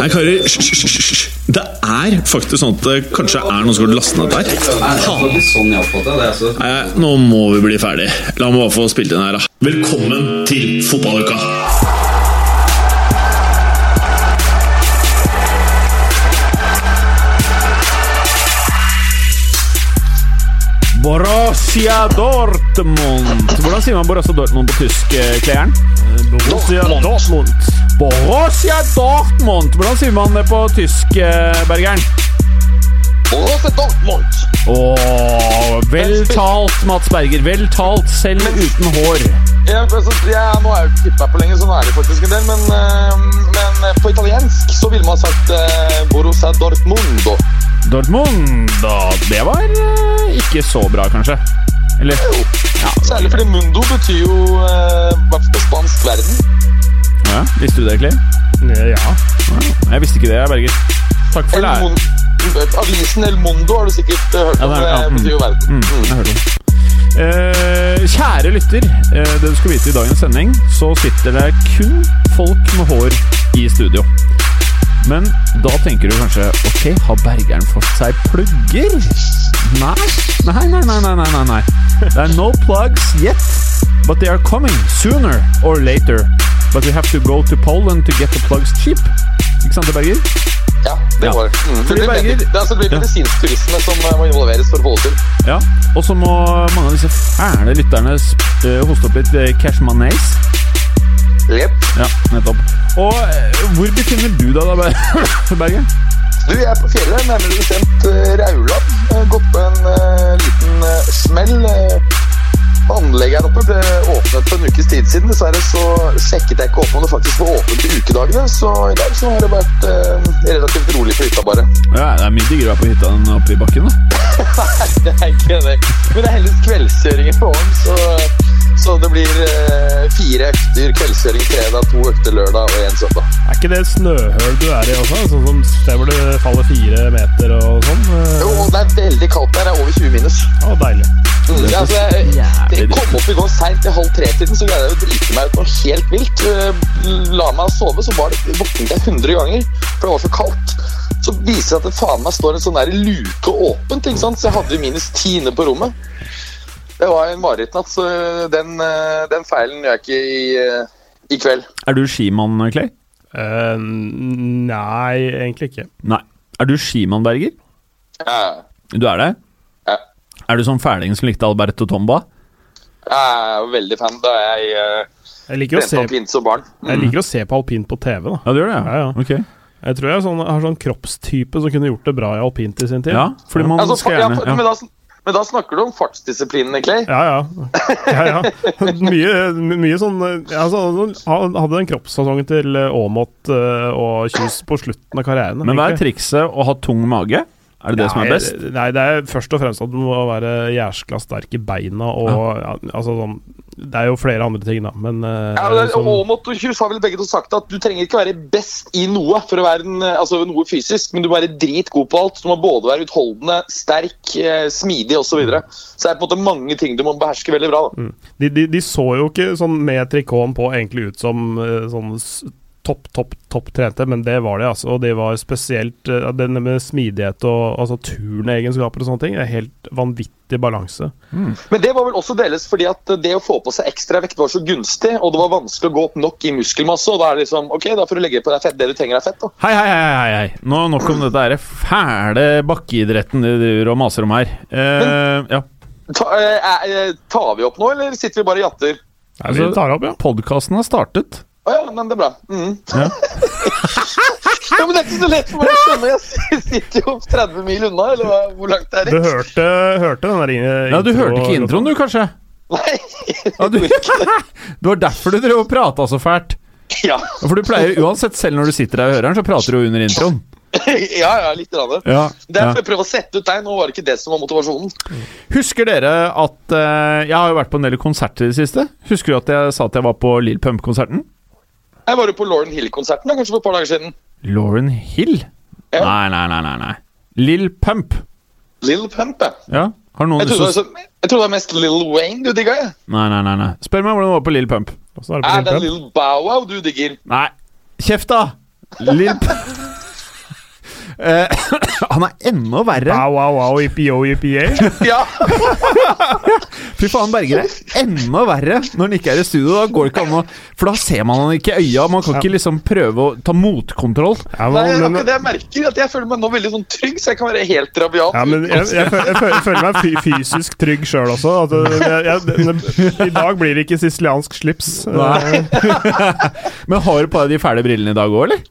Nei, karer, hysj. Det er faktisk sånn at det kanskje er noen som har lastet ned dette her. sånn Nei, nå må vi bli ferdig. La meg bare få spilt inn her, da. Velkommen til fotballuka! Borussia Dortmund. Hvordan sier man Borussia Dortmund på tysk, eh, Klejern? Borussia Dortmund. Borussia Dortmund. Hvordan sier man det på tysk, eh, Bergeren? Borussia Dortmund. Åh, vel talt, Mats Berger. Vel talt, selv uten hår. Ja, altså, jeg, nå har jeg jo ikke tippa på lenge, så nå er det faktisk en del. Men, eh, men eh, på italiensk så ville man sagt uh, Borussia Dortmundo. Dortmund, da. Det var eh, ikke så bra, kanskje. Eller Jo. Ja. Særlig fordi mundo betyr jo uh, på spansk verden. Ja, Visste du det, Clay? Ja. Jeg visste ikke det, Berger. Takk for det. Avisen El Mondo har du sikkert eh, hørt Ja, det er- ja, Det mm. betyr jo verden. Mm, jeg hørte om. Eh, kjære lytter, eh, det du skal vite i dagens sending, så sitter det kun folk med hår i studio. Men da tenker du kanskje Ok, har Bergeren fått seg plugger? Nei. Nei, nei, nei, nei, nei, nei, nei. Det er no plugs yet, but they are coming sooner or later. But we have to go to Poland to get the plugs cheap. Ikke sant Berger? Ja, det Ja. det. Mm. Fordi Det blir, Berger- det, altså, det blir Ja. medisinsk turisme som eh, må involveres for å få det til. Ja. Og så må mange av disse fæle lytterne uh, hoste opp litt cash cashmanes. Yep. Ja, nettopp. Og eh, hvor befinner du deg da, Berger? Du, jeg er på fjellet, nærmere bestemt Rauland. Gått på en uh, liten uh, smell. Uh, Anlegget her oppe ble åpnet for en ukes tid siden. Dessverre så sjekket jeg ikke opp om det faktisk var åpent i ukedagene, så i dag så har det vært eh, relativt rolig på hytta, bare. Ja, Det er mye diggere å være på hytta enn oppe i bakken. da. det er ikke det. Men det er heldigvis kveldskjøringer på åren, så, så det blir eh, fire økter kveldskjøring fredag, to økter lørdag og én søndag. Er ikke det et snøhøl du er i også? Sånn som der hvor det faller fire meter og sånn? Jo, det er veldig kaldt der. Det er over 20 minus. Ja, deilig. Ja, altså, jeg, jeg kom opp i går seint i halv tre-tiden, så greide jeg å drite meg ut noe helt vilt. Eh, La meg sove, så var det våknet jeg 100 ganger, for det var så kaldt. Så viser det seg at det faen meg står en sånn der luke åpent, ikke sant? så jeg hadde jo minus 10 inne på rommet. Det var en marerittnatt, så den, eh, den feilen gjør jeg ikke i, eh, i kveld. Er du skimann, Clay? Uh, nei, egentlig ikke. Nei. Er du skimann, Berger? Ja, Du er det? Er du sånn fæling som likte Alberto Tomba? jeg er veldig fan da jeg uh, Jeg liker, å se, alpint som barn. jeg liker å se på alpint på TV, da. Ja, du gjør det? Ja, ja. Ok. Jeg tror jeg sånn, har sånn kroppstype som kunne gjort det bra i alpint i sin tid. Ja, fordi man Altså, skal ja, gjerne men, ja. da, men da snakker du om fartsdisiplinene, Clay. Ja, ja. ja, ja. Mye, mye sånn altså, hadde den kroppssesongen til Aamodt eh, og Kjus på slutten av karrieren. Men hva er trikset? Å ha tung mage? Er det det som er Nei, best? Nei, det er først og fremst at du må være jæskla sterk i beina og ja, altså sånn Det er jo flere andre ting, da, men eh, Ja, det, sånn- og Kjus har vel begge to sagt at du trenger ikke være best i noe for å være en, altså noe fysisk, men du må være dritgod på alt. Du må både være utholdende, sterk, eh, smidig osv. Så, videre. så det er på en måte mange ting du må beherske veldig bra. Da. de, de, de så jo ikke sånn med trikoten på egentlig ut som eh, sånn topp, topp, topp trente, men det var de, altså. Og det var spesielt uh, Den med smidighet og altså turneegenskaper og sånne ting. Det er Helt vanvittig balanse. Men det var vel også deles fordi at det å få på seg ekstra vekt var så gunstig, og det var vanskelig å gå opp nok i muskelmasse. og Da er det liksom, ok, da får du legge på deg fett, det du trenger er fett. da. Hei, hei, hei, hei, hei. Nå Nok om dette her fæle bakkeidretten du driver og maser om her. Eh, ja. Ta, uh, eh, tar vi opp nå, eller sitter vi bare og jatter? Altså, vi tar opp, ja. Podkasten har startet. Å ja, men det er bra. Mm. Ja. ja, men det er ikke så lett for meg å skjønne. Jeg sitter jo 30 mil unna, eller hva, hvor langt er Du hørte, hørte den der introen? Ja, Du hørte ikke introen, du, kanskje? Nei. Ja, du, det var derfor du drev og prata så fælt. Ja. For du pleier uansett, selv når du sitter der og hører den, så prater du under introen. ja, ja, litt. Grann. Ja, Det er ja. for å prøve å sette ut deg. Nå var det ikke det som var motivasjonen. Husker dere at uh, Jeg har jo vært på en del konserter i det siste. Husker du at jeg sa at jeg var på Lill Pump-konserten? Jeg var jo på Lauren Hill-konserten kanskje for et par dager siden. Lauren Hill? Ja. Nei, nei, nei. nei, nei. Lill Pump. Lill Pump, ja. Ja, har noen Jeg trodde, det så, jeg trodde det var mest Lill Wayne du digga. jeg. Nei, nei, nei. nei Spør meg hvordan det var på Lill Pump. Er det det er Pump? Lill Bow Wow du digger. Nei, Kjeft, da! Lill P... Eh, han er enda verre. Wow, wow, wow, IPO, IPA. Ja, Fy faen, Berger er enda verre når han ikke er i studio. Da går det ikke an å For da ser man han ikke i øya. Man kan ikke liksom prøve å ta motkontroll. Ja, Nei, men, akkurat men, det jeg merker, at jeg føler meg nå veldig sånn trygg, så jeg kan være helt rabiat. ja, men jeg, jeg, jeg, føl- jeg føler meg fy- fysisk trygg sjøl også. Jeg, jeg, I dag blir det ikke siciliansk slips. Nei. Men har du på deg de fæle brillene i dag òg, eller?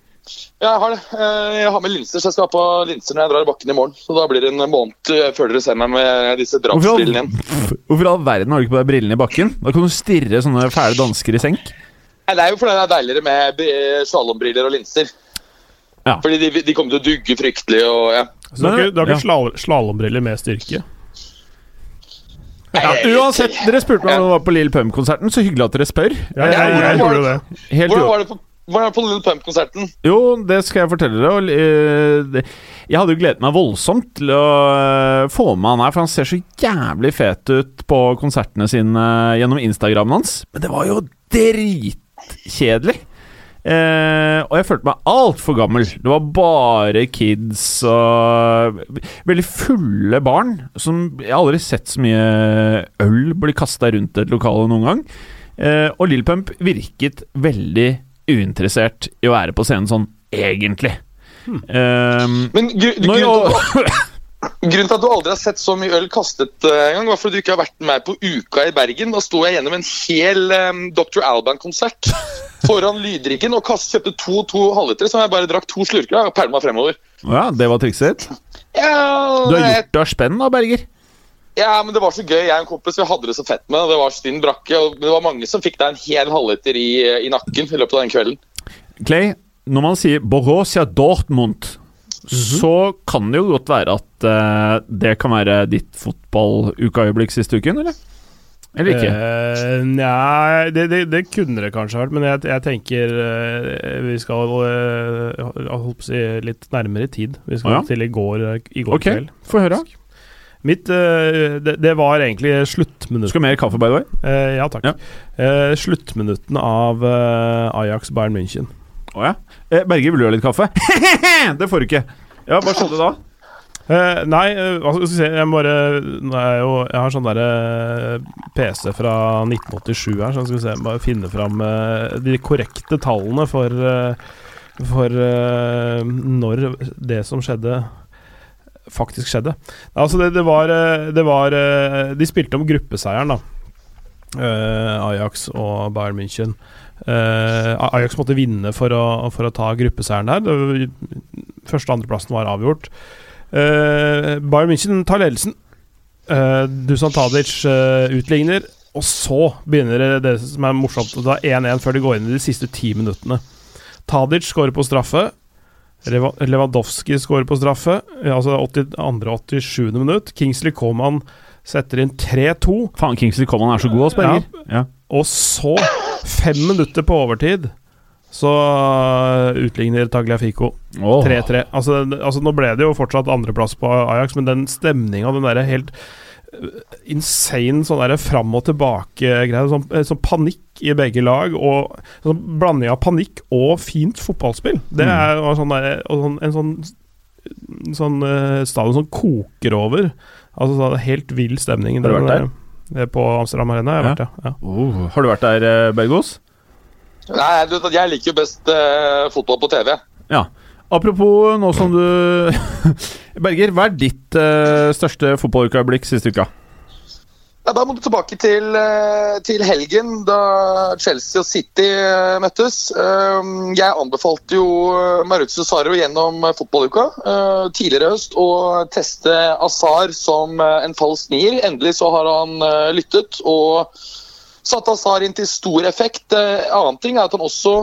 Ja, jeg har det. Eh, Jeg har med linser, så jeg skal ha på linser når jeg drar i bakken i morgen. Så da blir det en måned eh, før dere ser meg med disse drapsbrillene igjen. hvorfor i all verden har du ikke på deg brillene i bakken? Da kan du stirre sånne fæle dansker i senk. Nei, Det er jo fordi det er deiligere med br- slalåmbriller og linser. Ja. Fordi de, de kommer til å dugge fryktelig og ja. Så du har ikke, du har ikke ja. slalåmbriller med styrke? Ja, uansett, dere spurte meg om dere var på Lill Pum-konserten, så hyggelig at dere spør. Ja, jeg, jeg, jeg gjorde det. Helt Hvordan var det på, var det på Little Pump-konserten? Jo, det skal jeg fortelle dere. og, eh, Jeg hadde jo gledet meg voldsomt til å eh, få med han her, for han ser så jævlig fet ut på konsertene sine gjennom Instagramen hans. Men det var jo dritkjedelig. Eh, og jeg følte meg altfor gammel. Det var bare kids og veldig fulle barn. Som Jeg har aldri sett så mye øl bli kasta rundt et lokale noen gang. Eh, og Lill Pump virket veldig uinteressert i å være på scenen sånn, egentlig. Eh, Men gr når grunnen, til at, grunnen til at du aldri har sett så mye øl kastet eh, en gang, var fordi du ikke har vært med på Uka i Bergen. Da sto jeg gjennom en hel um, Dr. Alban-konsert foran lydriggen og kast, kjøpte to to halvlitere så jeg bare drakk to slurker og pælma fremover. ja, det var trikset ditt. Ja, Du har gjort det av spenn, da, Berger. Ja, men det var så gøy. Jeg og en kompis vi hadde det så fett med. Det var stinn brakke, og det var mange som fikk deg en hel halvliter i, i nakken i løpet av den kvelden. Clay, når man sier Borussia Dortmund, så kan det jo godt være at uh, det kan være ditt fotballukaøyeblikk siste uken, eller? Eller ikke? Uh, Nei, det, det, det kunne det kanskje vært, men jeg, jeg tenker uh, vi skal uh, holdt på å si litt nærmere tid. Vi skal oh, ja. til i går, i går Ok, kveld. få høre. Mitt uh, det, det var egentlig sluttminutt. Skal mer kaffe, by the way? Uh, ja, takk. Ja. Uh, sluttminutten av eh, Ajax Bayern München. Å ja. Eh, Berger, vil du ha litt kaffe? det får du ikke. Ja, hva skjedde da? Eh, nei, eh, hva skal vi se Jeg bare jeg, jo, jeg har sånn derre PC fra 1987 her, så skal vi se Bare finne fram eh, de korrekte tallene for eh, For eh, når det som skjedde, faktisk skjedde. Altså, det, det var, eh, det var eh, De spilte om gruppeseieren, da. Eh, Ajax og Bayern München. Ajax måtte vinne for å, for å ta gruppeseieren der. Første- og andreplassen var avgjort. Bayern München tar ledelsen. Dusan Tadic utligner. Og så begynner det, det som er morsomt, Det er 1-1 før de går inn i de siste ti minuttene. Tadic skårer på straffe. Lewandowski skårer på straffe. ja, Altså 82.-87. minutt. Kingsley Coman setter inn 3-2. Faen, Kingsley Coman er så god, ass, Berger. Ja. Og så, fem minutter på overtid, så uh, utligner Tagliafico. Åh. 3-3. Altså, altså, nå ble det jo fortsatt andreplass på Ajax, men den stemninga, den derre helt insane sånn der fram og tilbake-greie, sånn, eh, sånn panikk i begge lag, og sånn blanding av panikk og fint fotballspill. Det Mm. er sånn der, og sånn, en sånn sånn eh, stadion som koker over. Altså sånn helt vill stemning. Har du vært der? der På Amsterdam Arena har Ja. vært, ja. ja. Oh, har du vært der, eh, Bergos? Nei, Jeg liker jo best uh, fotball på TV. Ja. Apropos nå som du Berger, hva er ditt uh, største fotballukeøyeblikk siste uka? Ja, Da må du tilbake til, eh, til helgen, da Chelsea og City eh, møttes. Jeg anbefalte jo Maruzzo Saro gjennom fotballuka tidligere høst å teste Azar som en falsk nier. Endelig så har han lyttet og satt Azar inn til stor effekt. En Annen ting er at han også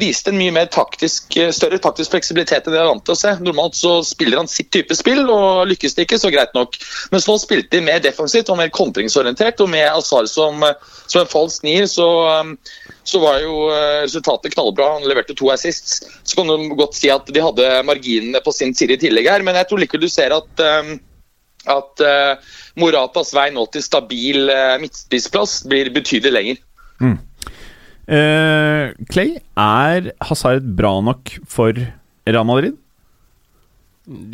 viste en mye mer taktisk, eh, større taktisk fleksibilitet enn de er vant til å se. Normalt så spiller han sitt type spill, og lykkes det ikke, så greit nok. Men så spilte de mer defensivt og mer kontringsorientert, og med Azar som, eh, som en falsk nier, så, eh, så var jo eh, resultatet knallbra. Han leverte to assists. Så kan du godt si at de hadde marginene på sin side i tillegg her, men jeg tror likevel du ser at eh, at eh, Moratas vei nå til stabil midtspissplass blir betydelig lenger. Eh, Clay, er Hazard bra nok for Real Madrid?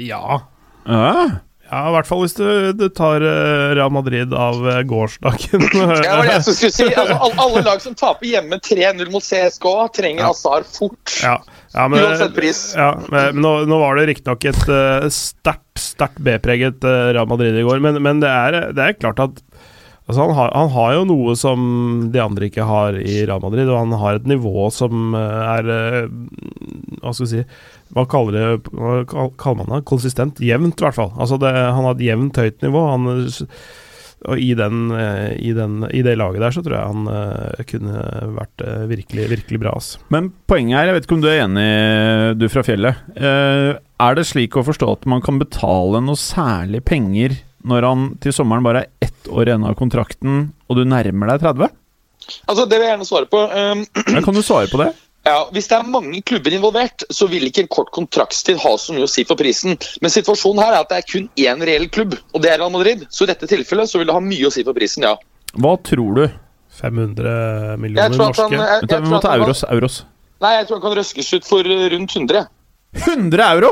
Ja. Ja. Ja, I hvert fall hvis du, du tar eh, Real Madrid av eh, gårsdagen. Ja, det var det jeg skulle si. Altså, alle, lag som taper hjemme 3-0 mot CSK, trenger Azar fort. Ja, ja, men, Uansett pris. Ja, men men nå, nå var det riktignok et uh, sterkt, sterkt B-preget uh, Real Madrid i går, men, men det, er, det er klart at altså, han, har, han har jo noe som de andre ikke har i Real Madrid, og han har et nivå som uh, er uh, Hva skal vi si Hva kaller, det, hva kaller man det? Konsistent? Jevnt, i hvert fall. Altså det, han har et jevnt høyt nivå. Han, og i, den, eh, i, den, I det laget der så tror jeg han eh, kunne vært eh, virkelig, virkelig bra. Altså. Men poenget her, jeg vet ikke om du er enig, du fra fjellet. Eh, er det slik å forstå at man kan betale noe særlig penger når han til sommeren bare er ett år igjen av kontrakten, og du nærmer deg 30? Altså, Det vil jeg gjerne svare på. Um, Ja, kan du svare på det? Ja, Hvis det er mange klubber involvert, så vil ikke en kort kontraktstid ha så mye å si for prisen. Men situasjonen her er at det er kun én reell klubb, og det er Real Madrid. Så i dette tilfellet så vil det ha mye å si for prisen, ja. Hva tror du? 500 Jeg millioner tror at han, norske. jeg, jeg vi må ta euros. euros. Nei, jeg tror han kan røskes ut for uh, rundt 100. 100 euro?!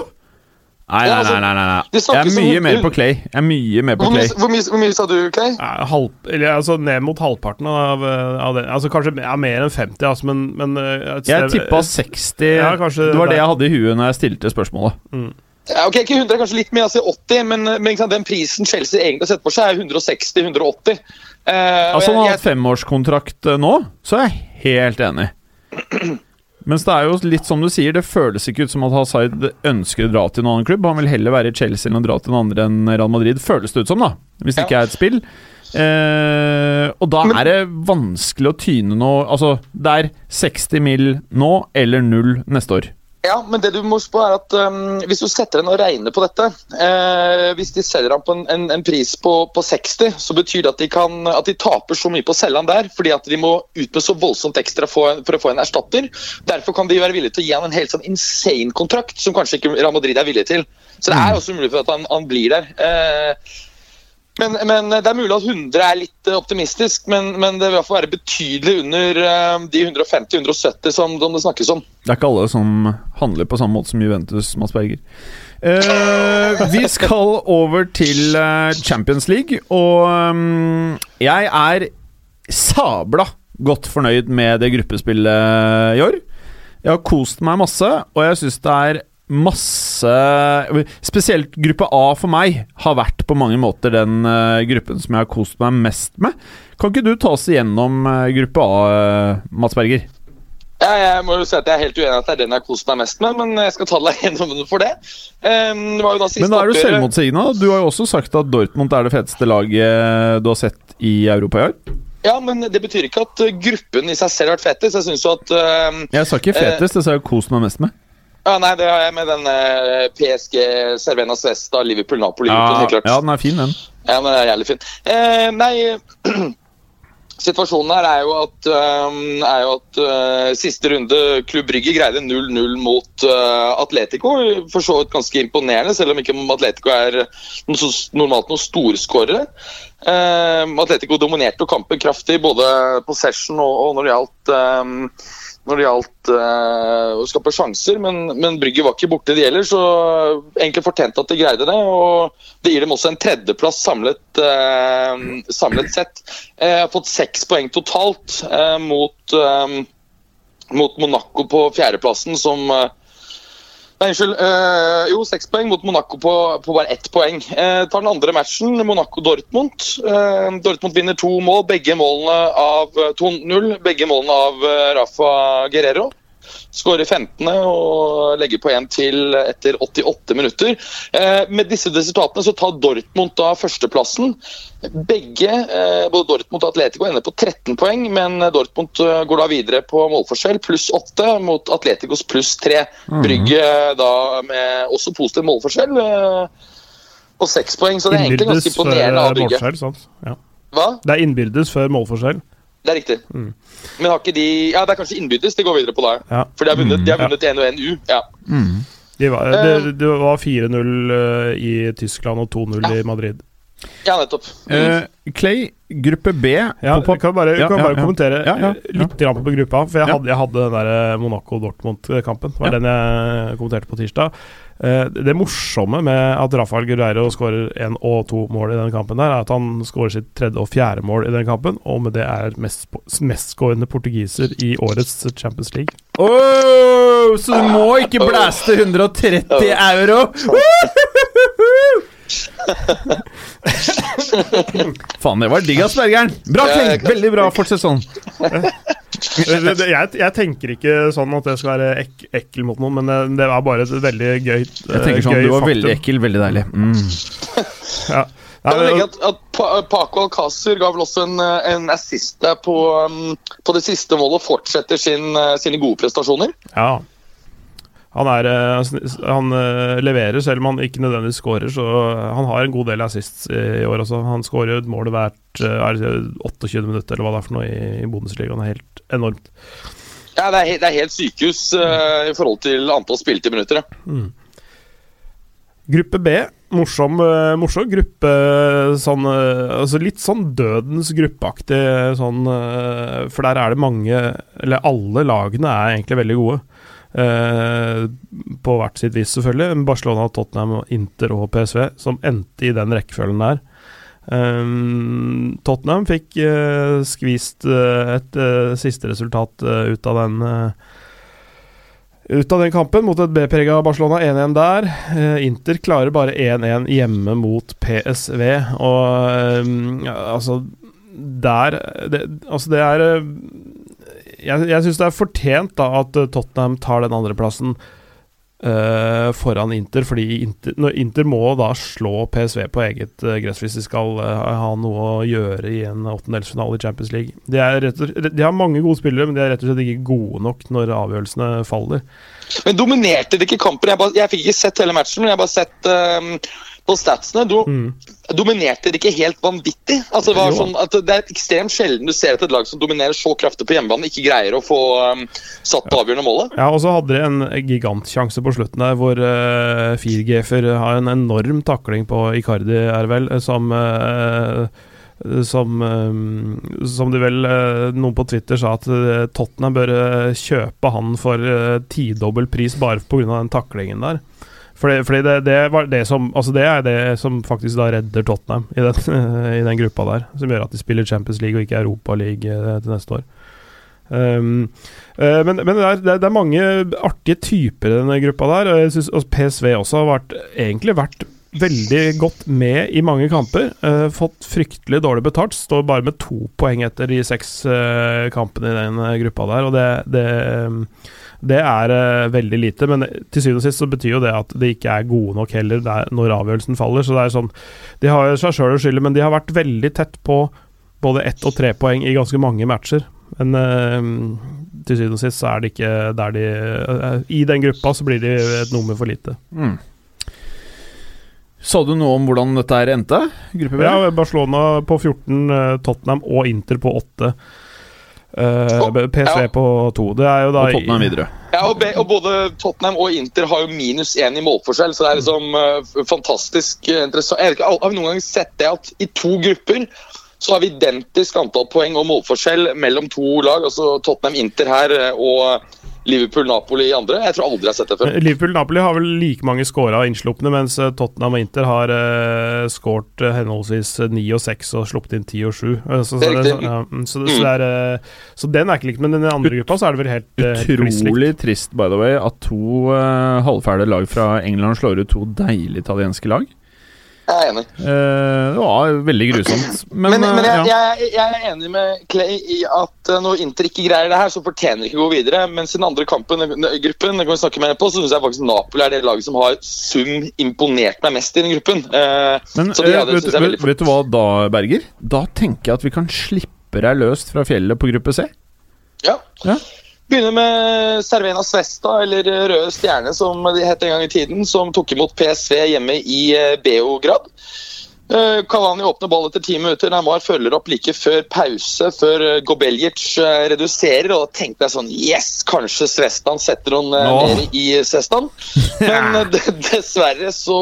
Nei, Ja, nei, altså, nei. nei, nei. Jeg er mye mer på Clay. Jeg er mye mer på Hvor mye, Clay. hvor mye, hvor mye sa du, Clay? Ja, halv, eller, altså ned mot halvparten av, av det. Altså Kanskje ja, mer enn 50, altså, men, men eh, et Jeg sted- tippa 60. Ja, kanskje det var det jeg hadde i huet når jeg stilte spørsmålet. Ja, ok, Ikke 100, kanskje litt mer, altså 80, men, men sant, den prisen Chelsea egentlig setter på for seg, er 160-180. Uh, og Altså, han har hatt femårskontrakt eh, nå, så er jeg helt enig. Mens det er jo litt som du sier, det føles ikke ut som at Hazard ønsker å dra til en annen klubb. Han vil heller være i Chelsea enn å dra til en andre enn Real Madrid, føles det ut som, da. Hvis det ikke er et spill. Eh, og da er det vanskelig å tyne noe Altså, det er 60 mil nå eller null neste år. Ja, men det du må huske på er at um, hvis du setter en og regner på dette eh, Hvis de selger han på en, en, en pris på, på 60, så betyr det at de, kan, at de taper så mye på å selge han der, fordi at de må ut med så voldsomt ekstra for, for å få en erstatter. Derfor kan de være villige til å gi han en helt sånn insane kontrakt, som kanskje ikke Real Madrid er villig til. Så det er også mulig for at han, han blir der. Eh, men, men Det er mulig at 100 er litt eh, optimistisk, men, men det vil i hvert fall være betydelig under eh, de 150-170 som, det snakkes om. Det er ikke alle som handler på samme måte som Juventus, Mads Berger. Eh, vi skal over til eh, Champions League, og jeg er sabla godt fornøyd med det gruppespillet i år. Jeg har kost meg masse, og jeg syns det er masse Spesielt gruppe A for meg har vært på mange måter den eh, gruppen som jeg har kost meg mest med. Kan ikke du ta oss igjennom eh, gruppe A, eh, Mats Berger? Ja, jeg må jo si at jeg er helt uenig at det er den jeg har kost meg mest med, men jeg skal ta deg gjennom for det. Um, det var jo da Men da er du selvmotsigende. Du har jo også sagt at Dortmund er det feteste laget du har sett i Europa i år. Ja, men det betyr ikke at gruppen i seg selv har vært fetest. Jeg syns jo at um, Jeg sa ikke fetest, det sa jeg kost meg mest med. Ja, Nei, det har jeg med den uh, PSG, Cervena Svesta, Liverpool, Napoli. Ja, helt klart. ja, den er fin, den. Ja, den er jævlig fin. Eh, nei, situasjonen her er jo at, um, er jo at uh, siste runde Klubb Brygge greide 0-0 mot uh, Atletico. For så vidt ganske imponerende, selv om ikke Atletico er noe normalt noen storskårere. Eh, Atletico dominerte jo kampen kraftig, både possession og, og når det gjaldt um, når det gjaldt uh, å skape sjanser, men, men Brygge var ikke borte de heller, så egentlig fortjente at de greide det. og Det gir dem også en tredjeplass samlet, uh, samlet sett. Jeg har fått seks poeng totalt uh, mot, eh, mot Monaco på fjerdeplassen, som eh, Nei, unnskyld. Uh, jo, seks poeng mot Monaco på, på bare ett poeng. Uh, tar den andre matchen, Monaco-Dortmund. Uh, Dortmund vinner to mål, begge målene av eh, 2-0. Begge målene av Rafa Guerrero. Skårer 15. og legger på én til etter 88 minutter. Eh, med disse resultatene så tar Dortmund da førsteplassen. Begge, eh, både Dortmund og Atletico, ender på 13 poeng, men Dortmund eh, går da videre på målforskjell, pluss 8 mot Atleticos pluss 3. Brygge da med også positiv målforskjell på 6 poeng, så det er egentlig ganske imponerende av Brygge. målforskjell. Sant? Ja. Hva? Det er innbyrdes før målforskjell. Det er riktig. Men har ikke de Ja, det er kanskje innbyttes de går videre på da. Ja. For de har vunnet, de har Ja. vunnet 1 og 1 U. Ja. det var, det, de var 4-0 eh, i Tyskland og 2-0 i Madrid. Ja, nettopp. Eh, Clay, gruppe B Ja, på, kan bare, Ja, kan ja, bare ja. kommentere Ja, ja, litt grann på gruppa. For jeg Ja. hadde, jeg hadde den der Monaco-Dortmund-kampen. Det var Ja. den jeg kommenterte på tirsdag. Eh, Det morsomme med at Rafael Guerreiro skårer én og to mål i den kampen, der er at han skårer sitt tredje og fjerde mål i den kampen, og med det er mest- mestskårende portugiser i årets Champions League. Åh, så du må ikke blæste 130 euro! Faen, det var digg, ass, Bergeren. Bra, jeg kan- Veldig bra. Fortsett sånn. Jeg, jeg tenker ikke sånn at det skal være ek, ekkel mot noen, men det, er var bare et veldig gøy Jeg tenker sånn, gøy Du var faktum. veldig ekkel, veldig deilig. Mm. Ja. Jeg vil legge at, at Paco Alcácer ga vel også en, eh, en assist der på, um, på det siste målet og fortsetter sin, eh, sine gode prestasjoner. Ja. Han, er, eh, han eh, leverer, selv om han ikke nødvendigvis skårer. Så han har en god del assists i, år også. Han skårer et mål hvert eh, er det 28 minutter, eller hva det er for noe, i, Bundesligaen. Det er helt enormt. Ja, Det er, det er helt sykehus uh, i forhold til antall spilte minutter. ja. Gruppe B, morsom, eh, morsom gruppe. Sånn, eh, altså litt sånn dødens gruppeaktig, sånn, eh, for der er det mange Eller alle lagene er egentlig veldig gode. Eh, på hvert sitt vis, selvfølgelig. Barcelona, Tottenham, Inter og PSV, som endte i den rekkefølgen der. Eh, Tottenham fikk uh, skvist uh, et uh, siste resultat ut av den ut av den kampen mot et B-prega Barcelona 1-1 der. Inter klarer bare 1-1 hjemme mot PSV, og eh, altså Der det, Altså, det er Jeg, jeg syns det er fortjent da at eh, Tottenham tar den andreplassen uh, foran Inter, fordi Inter, Inter må da slå PSV på eget uh, gress hvis de skal uh, ha noe å gjøre i en åttendelsfinale i Champions League. De, slett- de har mange gode spillere, men de er rett og slett ikke gode nok når avgjørelsene faller. Men dominerte de ikke kampen? Jeg, jeg fikk ikke sett hele matchen, men jeg har bare sett eh, på statsene. Do, Dominerte det ikke helt vanvittig? Altså, det, var sånn det er ekstremt sjelden du ser at et lag som dominerer så kraftig på hjemmebane, ikke greier å få um, satt det avgjørende målet. Ja, og så hadde de en gigantsjanse på slutten der, hvor uh, Firgefer har en enorm takling på Icardi, er vel, som uh, som, eh, som de vel eh, Noen på Twitter sa at eh, Tottenham bør eh, kjøpe han for tidobbel pris bare pga. den taklingen der. Fordi, fordi det, det, det, som, altså det er det som faktisk da redder Tottenham i den, i den gruppa der. Som gjør at de spiller Champions League og ikke Europa League eh, til neste år. Um, uh, men men er, det, er, mange artige typer i denne gruppa der. Og jeg synes og PSV også har vært, egentlig vært veldig godt med i mange kamper. Uh, fått fryktelig dårlig betalt. Står bare med to poeng etter de seks uh, kampene i den gruppa der. Og det, det, det er uh, veldig lite. Men til syvende og sist så betyr jo det at de ikke er gode nok heller der, når avgjørelsen faller. Så det er sånn De har seg sjøl å skylde, men de har vært veldig tett på både ett og tre poeng i ganske mange matcher. Men uh, til syvende og sist så er det ikke der de uh, I den gruppa så blir de et nummer for lite. Mm. Sa du noe om hvordan dette her endte? Gruppe B? Ja, Barcelona på 14, eh, Tottenham og Inter på 8. Eh, Oh, PSV ja. på to. Det er jo da og Tottenham videre. Ja, og, be, og Både Tottenham og Inter har jo minus én i målforskjell, så det er liksom uh, fantastisk eh, interessant. Jeg ikke, Har vi noen gang sett det at i to grupper så har vi identisk antall poeng og målforskjell mellom to lag? altså Tottenham-Inter her eh, og Liverpool-Napoli i andre? Jeg tror aldri jeg har sett det før. Liverpool-Napoli har vel like mange scora og innslupne, mens eh, Tottenham og Inter har uh, skåret henholdsvis 9 og 6 og sluppet inn 10 og 7. Eh, så, så, Det ja, så, så, det er, eh, så den er ikke likt, men den andre gruppa så er det vel helt, Utrolig helt. Trist, by the way, at to uh, halvfæle lag fra England slår ut to deilige italienske lag. Jeg er enig. Eh, det var veldig grusomt. Men, Men, men, eh, jeg, ja. jeg, jeg er enig med Clay i at eh, når Inter ikke greier det her, så fortjener de ikke å gå videre. Mens i den andre kampen, eh, gruppen, det kan vi snakke mer på, så syns jeg faktisk Napoli er det laget som har sum imponert meg mest i den gruppen. Eh, Men de ja, vet, vet, vet du hva da, Berger? Da tenker jeg at vi kan slippe deg løst fra fjellet på gruppe C. Ja. Ja. Begynner med Cervena Svesta, eller Røde Stjerne som de het en gang i tiden, som tok imot PSV hjemme i eh, Beograd. Eh, Cavani åpner ball etter ti minutter. Neymar følger opp like før pause, før eh, Gobeljic eh, reduserer. Og da tenkte jeg sånn Yes, kanskje Svestan setter noen mer i Svestan. Men dessverre så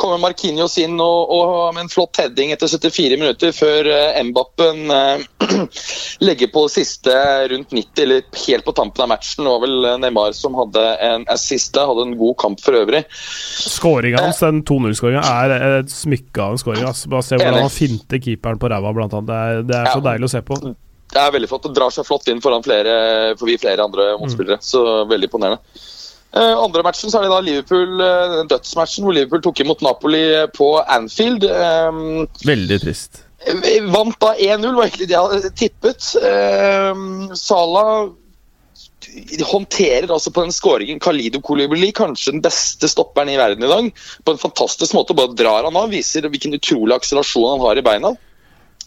kommer Marquinhos inn og, og med en flott heading etter 74 minutter før Mbappen legger på siste rundt 90, eller helt på tampen av matchen. Det var vel Neymar som hadde en assist der, hadde en god kamp for øvrig. Skåringa hans, den 2-0-skåringa, er et smykke av skåring. ass. Bare se hvordan han finter keeperen på ræva, blant annet. Det er, det er så Ja. deilig å se på. Det er veldig flott. Det drar seg flott inn foran flere, forbi flere andre motspillere. Så veldig imponerende. Eh, andre matchen så er det da Liverpool, eh, dødsmatchen hvor Liverpool tok imot Napoli på Anfield. Eh, Veldig trist. Vi Vant da 1-0, var egentlig det jeg hadde tippet. Uh, Sala håndterer altså på den skåringen Kalido Koulibaly, kanskje den beste stopperen i verden i dag, på en fantastisk måte. Bare drar han av, viser hvilken utrolig akselerasjon han har i beina.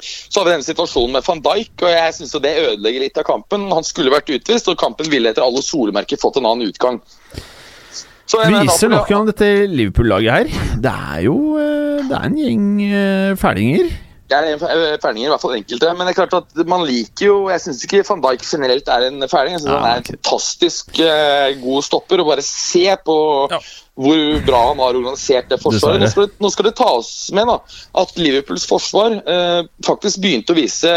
Så har vi denne situasjonen med van Dijk, og jeg syns det ødelegger litt av kampen. Han skulle vært utvist, og kampen ville etter alle solemerker fått en annen utgang. Så Viser nok av dette Liverpool-laget her. Det er jo eh, Det er en gjeng ferdinger. fælinger. Det er en i hvert fall enkelte. Men det er klart at man liker jo Jeg syns ikke van Dijk generelt er en ferding. Jeg synes Ja, Han er en fantastisk uh, god stopper. Og bare se på Ja. hvor bra han har organisert det forsvaret. Nå skal, det, nå skal det tas med da, at Liverpools forsvar uh, faktisk begynte å vise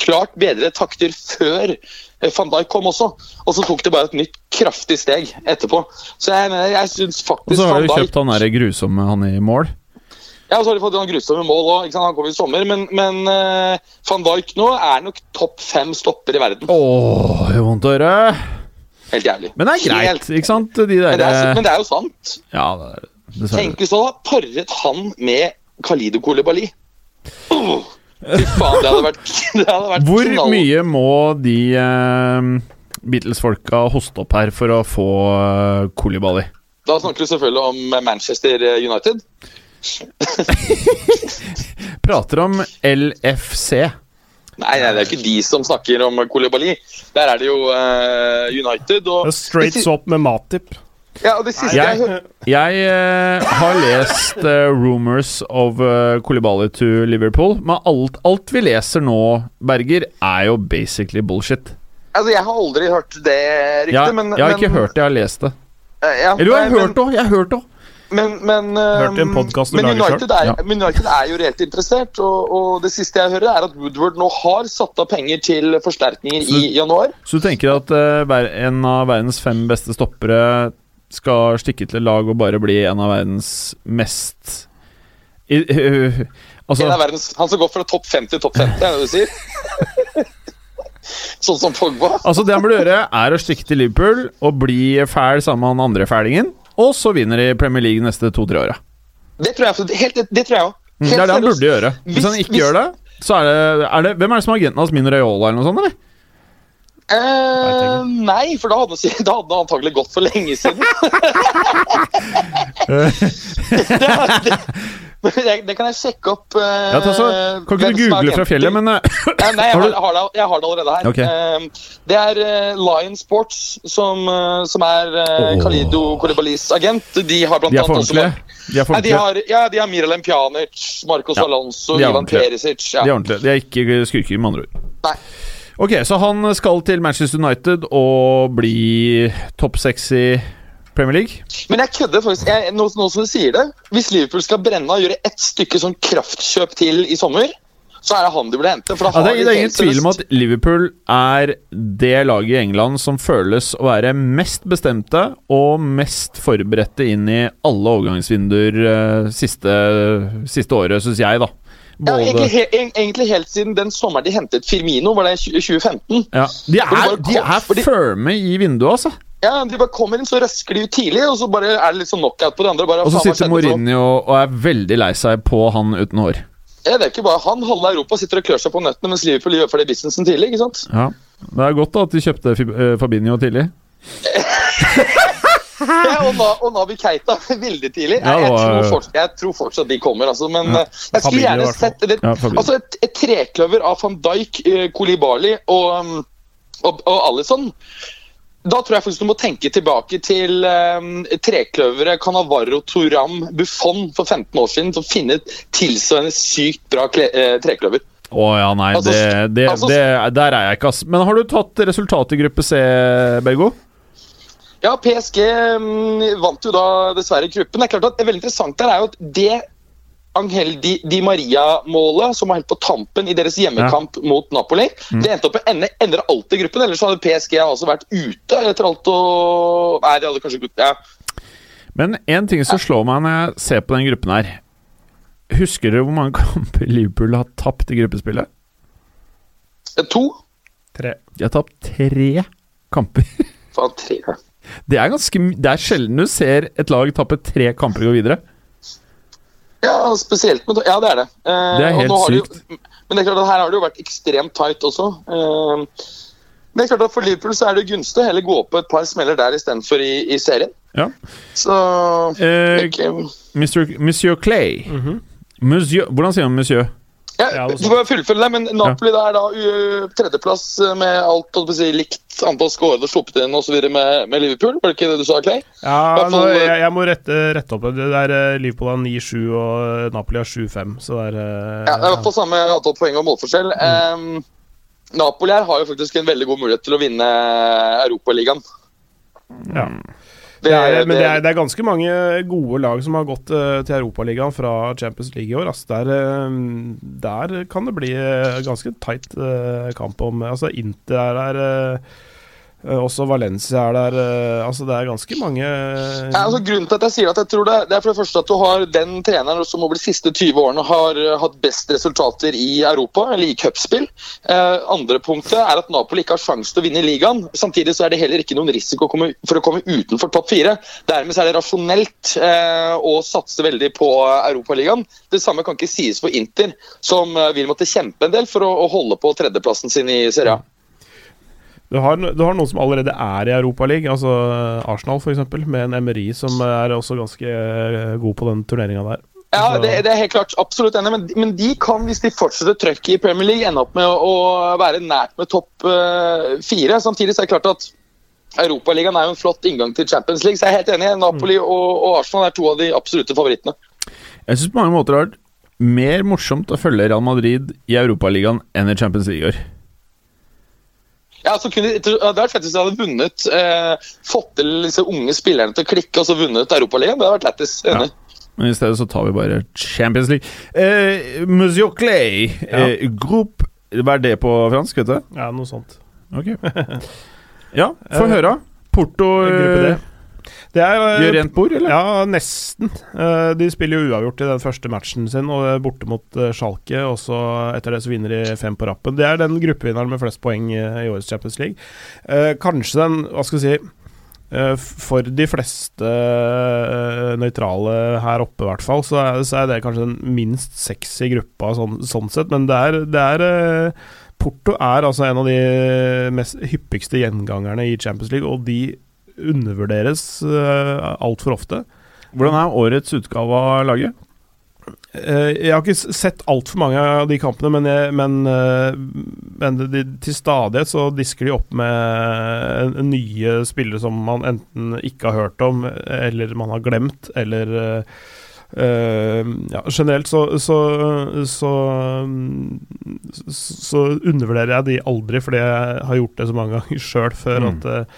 klart bedre takter før eh, van Dijk kom også. Og så tok det bare et nytt kraftig steg etterpå. Så jeg, jeg syns Og så har du kjøpt han der grusomme han i mål. Ja, så har de fått noen grusomme mål òg. Han kom i sommer. Men, men uh, van Dijk nå er nok topp fem stopper i verden. Åh, det gjør vondt å høre. Helt jævlig. Men det er greit, Helt- ikke sant? De Men det, er, men det er jo sant. Ja, det er dessverre. Tenk hvis du hadde paret han med Khalido Kolebali. Oh, fy faen, det hadde vært, det hadde vært Hvor knall. mye må de uh, Beatles-folka hoste opp her for å få uh, Kolibali? Da snakker du selvfølgelig om Manchester United. Prater om LFC. Nei, nei, det er ikke de som snakker om Kolibali. Der er det jo uh, United. Og Straight swap med Matip. ja, og det siste jeg, Jeg, eh, har lest uh, rumors of uh, Kolibali to Liverpool, men alt, alt vi leser nå, Berger, er jo basically bullshit. altså, jeg har aldri hørt det ryktet, men jeg har ikke men, hørt det, jeg har lest det. ja, Eller jo, jeg har hørt det òg! Jeg har hørt det òg! Men, men, du men United, er, Ja. men United er jo reelt interessert, og, og det siste jeg hører, er at Woodward nå har satt av penger til forsterkninger Så- i januar. Så du tenker at uh, en av verdens fem beste stoppere skal stikke til lag og bare bli en av verdens mest i, Altså En av verdens, han som går fra topp 5 til topp 50, er det det du sier? sånn som Pogba. Altså Det han burde gjøre, er å stikke til Liverpool og bli fæl sammen med han andre fælingen. Og så vinner de Premier League neste to-tre åra. Det tror jeg helt, det, det tror jeg òg. Mm, Det er det han burde gjøre. Hvis Hvis- han ikke hvis- gjør det, så er det, er det Hvem er det som er agenten hans? Mino Raiola eller noe sånt? eller? Uh, nei, for da hadde, han- da hadde han antagelig gått for lenge siden. det, det, det kan jeg sjekke opp. Uh, Ja, ta så, kan ikke du google fra fjellet, men uh, Nei, nei jeg, Har har, det, jeg har det allerede her. Okay. Uh, det er uh, Lion Sports som, som er Åh. Khalido Koulibalys agent. De har blant de annet også. De er Nei, de har, ja, de har Miralem Pjanic, Marcos Ja, Alonso, Ivan. Perisic. Ja. De er ordentlige. De er ikke skurker, med andre ord. Nei. Ok, så han skal til Manchester United og bli topp seks i Premier League? Men jeg kødder faktisk. Jeg, nå, nå som du sier det, hvis Liverpool skal brenne og gjøre ett stykke sånn kraftkjøp til i sommer, så er det han de burde hente. Ja, det, er, det er ingen tvil om at Liverpool er det laget i England som føles å være mest bestemte og mest forberedte inn i alle overgangsvinduer eh, siste, siste året, syns jeg, da. ja, egentlig, he, egentlig helt siden den sommeren de hentet Firmino, var det i 2015. ja. De er, de er fordi- firme i vinduet, altså. Ja, De bare kommer inn, så røsker de ut tidlig, og så bare er det litt sånn knockout på de andre. Bare, Og så sitter? Mourinho og er veldig lei seg på han uten hår. Ja, det er ikke bare han. Halve Europa sitter og klør seg på nøttene, mens Liverpool gjør ferdig businessen tidlig. ikke sant? Ja. Det er godt da at de kjøpte Fib- eh, Fabinho tidlig. Ja, og, Na, og Nabi Keita veldig tidlig. Ja, jeg, tror fortsatt, jeg tror fortsatt de kommer, altså. Men Ja. eh, jeg skulle gjerne sett det, altså et, et trekløver av van Dijk, Kolibali og, um, og, og Alison. Da tror jeg faktisk du må tenke tilbake til um, trekløveret Canavarro, Toram, Buffon for 15 år siden for å finne et tilsvarende sykt bra eh, trekløver. Å ja, nei, Altså, det, det, altså- det, der er jeg ikke, ass. Men har du tatt resultatet i gruppe C, Bergo? Ja, PSG mm, vant jo da dessverre gruppen. Det er klart at det er veldig interessant der er jo at det Angel Di, Di Maria-målet, som var helt på tampen i deres hjemmekamp mot Napoli, Mm. det endte opp med ende, ender alltid gruppen. Ellers hadde PSG også vært ute etter alt og Nei, de hadde kanskje gått ja. Men en ting som slår meg når jeg ser på den gruppen her Husker dere hvor mange kamper Liverpool har tapt i gruppespillet? To? Tre. De har tapt tre kamper. Faen, tre. Det er ganske Det er sjelden du ser et lag tappe tre kamper og gå videre. Ja, spesielt med Ja, det er det. Eh, Det er helt nå det sykt. Jo, men det er klart at her har det jo vært ekstremt tight også. Eh, men det er klart at for Liverpool så er det gunstig å heller gå på et par smeller der istedenfor i, i serien. Ja. Så Eh, okay. Mr. Monsieur Clay Monsieur, Hvordan sier han monsieur? Ja, Du får fullføre det, men Napoli ja. er da tredjeplass med alt si, likt antall skårede og sluppet inn osv. Med, med Liverpool. Var det ikke det du sa, Clay? Ja, nå, jeg, jeg må rette, rette opp det. Det er eh, Liverpool har 9-7 og Napoli har 7-5, så det er eh, Ja, det er i hvert fall samme antall poeng og målforskjell. Um, Napoli her har jo faktisk en veldig god mulighet til å vinne Europaligaen. ja. Det, er, men det er, det- er ganske mange gode lag som har gått uh, til Europaligaen fra Champions League i år. Altså Der, eh, der kan det bli eh, ganske tight uh, kamp om Altså Inter er der, også Valencia er der. eh, altså Det er ganske mange Ja, altså, grunnen til at jeg sier at jeg tror det, det er for det første at du har den treneren som over de siste 20 årene har hatt best resultater i Europa, eller i cupspill. Eh, andre punktet er at Napoli ikke har sjanse til å vinne ligaen. Samtidig så er det heller ikke noen risiko for å komme utenfor topp fire. Dermed så er det rasjonelt eh, å satse veldig på Europaligaen. Det samme kan ikke sies for Inter, som eh, vil måtte kjempe en del for å, å holde på tredjeplassen sin i Serie A. Du har, du har noen som allerede er i Europaligaen, altså Arsenal f.eks., med en Emery som er også ganske eh, god på den turneringa der. Ja, det, det er helt klart. Absolutt enig. Men, men de kan, hvis de fortsetter trøkket i Premier League, ende opp med å, å være nært med topp uh, fire. Samtidig så er det klart at Europaligaen er jo en flott inngang til Champions League. Så jeg er helt enig. Napoli og, og Arsenal er to av de absolutte favorittene. Jeg syns på mange måter det har vært mer morsomt å følge Real Madrid i Europaligaen enn i Champions League i år. Ja, så kunne, det hadde vært fett hvis de hadde vunnet, eh, fått til disse unge spillerne til å klikke og så vunnet Europaligaen. Det hadde vært lættis. Enig. Men i stedet så tar vi bare Champions League. Eh, Monsieur Clay, eh, group Hva er det på fransk, vet du? Ja, noe sånt. Ok. Ja, få Eh, høre. Porto Gruppe D. eh, Det er, eh, gjør rent bord, eller? Ja, nesten. Eh, De spiller jo uavgjort i den første matchen sin, og er borte mot eh, Schalke. Og så etter det så vinner de fem på rappen. Det er den gruppevinneren med flest poeng eh, i årets Champions League. Eh, Kanskje den, hva skal vi si eh, For de fleste eh, nøytrale her oppe, i hvert fall, så er, det kanskje den minst sexy gruppa sånn, sånn sett. Men det er, det er eh, Porto er altså en av de mest hyppigste gjengangerne i Champions League, og de undervurderes uh, altfor ofte. Hvordan er årets utgave av laget? Eh, jeg har ikke sett altfor mange av de kampene, men, jeg, men, eh, men de, til stadighet så disker de opp med eh, nye spillere som man enten ikke har hørt om, eller man har glemt, eller Uh, eh, ja, generelt så så, så så, så undervurderer jeg de aldri, fordi jeg har gjort det så mange ganger sjøl før Mm. at eh, eh, eh,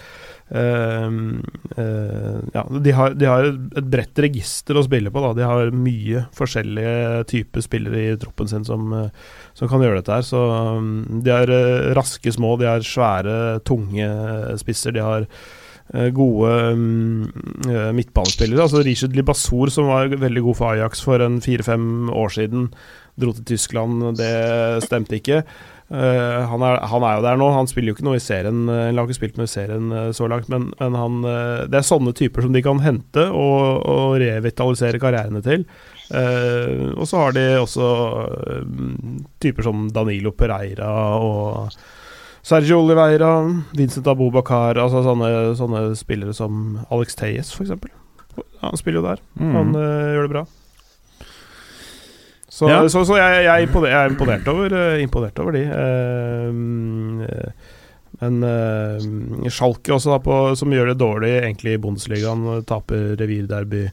ja, de har, de har et bredt register å spille på. Da. De har mye forskjellige typer spillere i troppen sin som, eh, som kan gjøre dette her. Så um, de har eh, raske små, de har svære, tunge spisser. De har eh, gode eh, midtbanespillere. Altså Rishid Libassour, som var veldig god for Ajax for en fire-fem år siden, dro til Tyskland. Det stemte ikke. Eh, han, er, han er jo der nå. Han spiller jo ikke noe i serien. eh, Han har ikke spilt noe i serien eh, så langt, men, men han, eh, det er sånne typer som de kan hente og, og revitalisere karrierene til. Uh, og så har de også eh, typer som Danilo Pereira og Sergio Oliveira, Vincent Abubakar Altså sånne, sånne spillere som Alex Teyes, f.eks. Han spiller jo der. Mm. Han eh, gjør det bra. Så, Ja. så, så jeg, jeg, jeg er imponert over, eh, imponert over de. Men mm, eh, eh, Schalke også, da, på, som gjør det dårlig egentlig i Bundesligaen. Taper revirderby.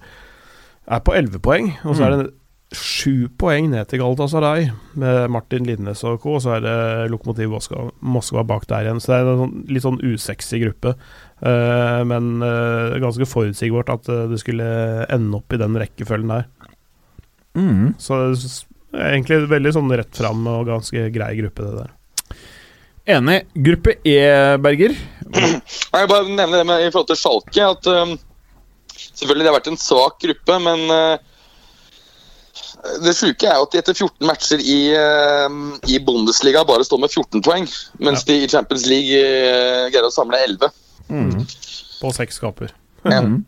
Er på 11 poeng, og så er det sju poeng ned til Galatasaray med Martin Linnes og co. Og så er det Lokomotiv Moskva, Moskva bak der igjen. Så det er en sånn, litt sånn usexy gruppe. Uh, men uh, ganske forutsigbart at det skulle ende opp i den rekkefølgen der. Mm. Så er egentlig veldig sånn rett fram og ganske grei gruppe, det der. Enig. Gruppe E, Berger. Jeg bare nevne det med, i forhold til Schalke at um, Selvfølgelig det har vært en svak gruppe, men uh, det sjuke er jo at de etter 14 matcher i, um, i Bundesliga bare står med 14 poeng, mens de i Champions League uh, greier å samle 11. På seks kamper. Ja. Mm.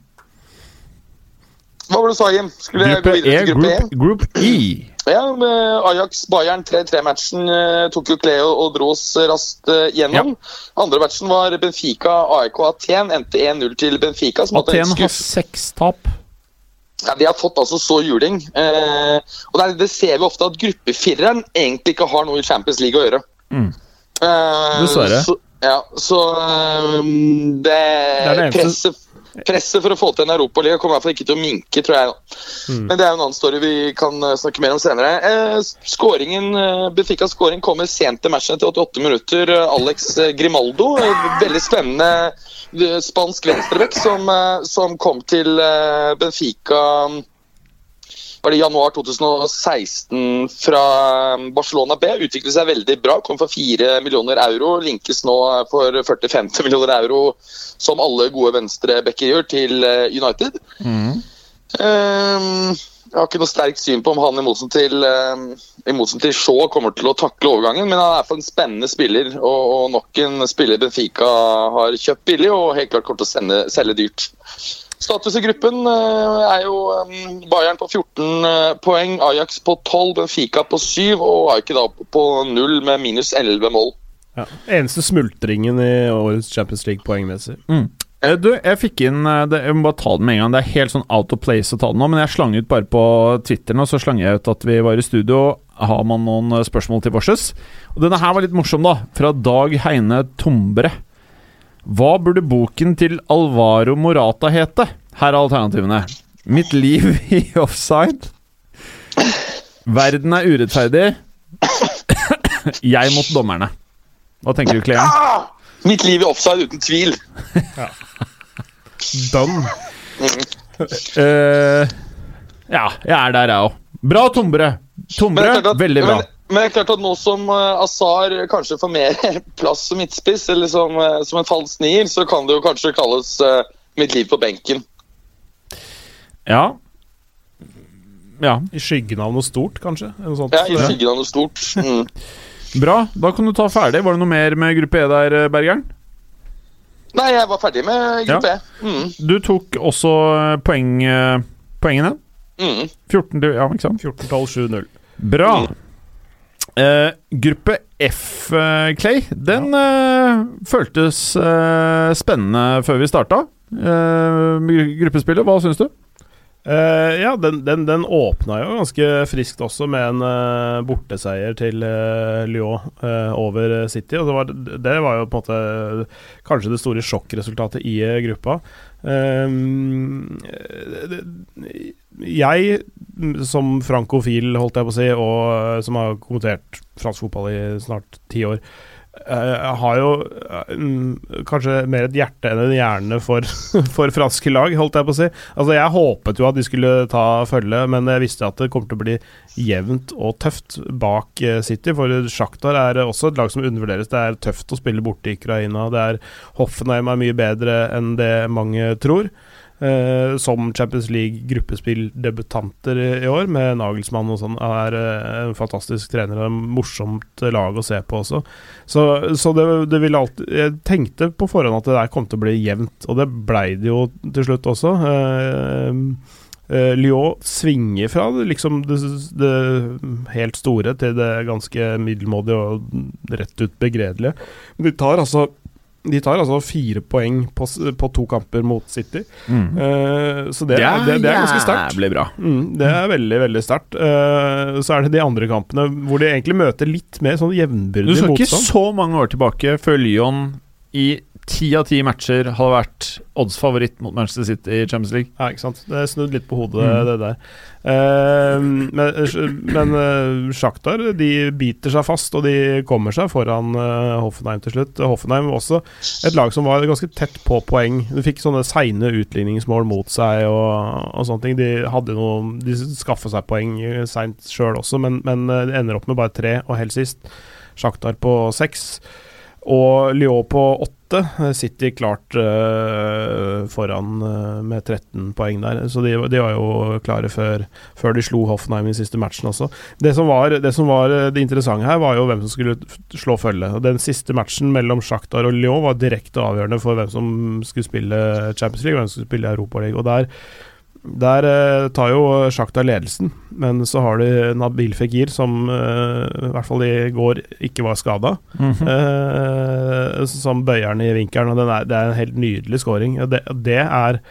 Hva var det du sa, Jim? Skulle jeg gå Gruppe videre E, til gruppe E? group, group E. Ja, med Ajax-Bayern 3-3-matchen uh, tok jo Cleo og dro oss raskt gjennom. gjennom. Andre matchen var Benfica AIK Aten. Endte 1-0 til Benfica. som Aten har seks tap. Ja, De har fått altså så juling. Eh, og det, er- det ser vi ofte at gruppefireren egentlig ikke har noe i Champions League å gjøre. Mm. Eh, Så, ja, så eh, det, er det eneste- presset, presset for å få til en europaliga kommer i hvert fall ikke til å minke, tror jeg. Mm. Men det er jo en annen story vi kan eh, snakke mer om senere. Eh, skåringen, Befikas skåring kommer sent til matchen etter 88 minutter. Eh, Alex eh, Grimaldo, eh, veldig spennende eh, spansk venstrebekk som, eh, som kom til eh, Benfica var det januar 2016 fra eh, Barcelona B. Utviklet seg veldig bra. Kom for 4 millioner euro. Linkes nå for 40-50 millioner euro, som alle gode venstrebacker gjør, til United. United. Um, jeg har ikke noe sterkt syn på om han i motsetning til, um, til Shaw kommer til å takle overgangen, men han er fall en spennende spiller. Og, og nok en spiller Benfica har kjøpt billig og helt klart kommer til å sende, selge dyrt. Status i gruppen eh, er jo ehm, Bayern på 14 eh, poeng, Ajax på 12, Benfica på 7 og AIK da på 0 med minus 11 mål. Ja. Eneste smultringen i årets Champions League poengmessig. Mm. Du, jeg fikk inn eh, det, Jeg må bare ta den med en gang. Det er helt sånn out of place å ta den nå, men jeg slang ut bare på Twitter nå, så slang jeg ut at vi var i studio. Har man noen eh, spørsmål til Borses? Og denne her var litt morsom, da. Fra Dag Heine Tombre. Hva burde boken til Alvaro Morata hete? Her er alternativene. Mitt liv i offside. Verden er urettferdig. Jeg mot dommerne. Hva tenker du, Clea? Ah! Mitt liv i offside, uten tvil. Done. Uh, ja, jeg er der, jeg òg. Bra, klart at- veldig bra. Men, men det er klart at nå som uh, Azar kanskje får mer plass som midtspiss, eller som, eh, som en falsk nier, så kan det jo kanskje kalles uh, mitt liv på benken. Ja. Ja, I skyggen av noe stort, kanskje? Noe sånt. Ja, I skyggen av noe stort. Mm. Bra. Da kan du ta ferdig. Var det noe mer med gruppe E der, eh, Bergeren? Nei, jeg var ferdig med gruppe E. Mm. Du tok også eh, poeng, eh, poengene. Mm. 14 til Ja, ikke sant? 14-12-7-0. Bra. Eh, gruppe F, uh, Clay, den uh, føltes spennende før vi starta. Gruppespillet, hva syns du? Ja, den, den, den åpna jo ganske friskt også, med en borteseier til Lyon over City. Og det var, det var jo på en måte kanskje det store sjokkresultatet i gruppa. Ehm, Eh, jeg, som frankofil, holdt jeg på å si, og eh, som har kommentert fransk fotball i snart ti år, eh, har jo eh, kanskje mer et hjerte enn en hjerne for, for franske lag, holdt jeg på å si. Altså, jeg håpet jo at de skulle ta følge, men jeg visste at det kommer til å bli jevnt og tøft bak eh, City. For Sjaktar er også et lag som undervurderes. Det er tøft å spille borte i Ukraina. Det er Hoffenheim er mye bedre enn det mange tror. Eh, som Champions League-gruppespilldebutanter i, år, med Nagelsmann og sånn, er eh, en fantastisk trener og en morsomt lag å se på også. Så, så det, det vil alltid Jeg tenkte på forhånd at det der kom til å bli jevnt, og det blei det jo til slutt også. Eh, Uh, Lyon svinger fra liksom det, det helt store til det ganske middelmådige og rett ut begredelige. Men de tar altså de tar altså fire poeng på, på to kamper mot City. Eh, så det, er- det, det er ganske sterkt. jævlig bra. Mm, det er veldig, veldig sterkt. Uh, så er det de andre kampene hvor de egentlig møter litt mer sånn Du jevnbyrdig skal ikke motstand. så mange år tilbake før Lyon i ti av ti matcher hadde vært oddsfavoritt mot Manchester City i Champions League. Ja, ikke sant. Det er snudd litt på hodet, Mm. det der. Uh, men men uh, Shakhtar de biter seg fast, og de kommer seg foran uh, Hoffenheim til slutt. Hoffenheim var også et lag som var ganske tett på poeng. De fikk sånne seine utligningsmål mot seg og, og sånne ting. De hadde noe De skaffa seg poeng seint sjøl også, men, men eh, de ender opp med bare tre, og helt sist Shakhtar på seks. Og Lyon på åtte. City klart uh, foran uh, med 13 poeng der. Så de, de var jo klare før, før de slo Hoffenheim i siste matchen også. Det som, var, det som var eh, det interessante her, var jo hvem som skulle slå følge. Og Den siste matchen mellom Shakhtar og Lyon var direkte avgjørende for hvem som skulle spille Champions League hvem som skulle spille Europaligaen. Og der der eh, tar jo Sjakta ledelsen, men så har de Nabil Fekir, som eh, i hvert fall i går ikke var skada. Eh, som bøyer den i vinkelen, og den er, det er en helt nydelig scoring. Det, det er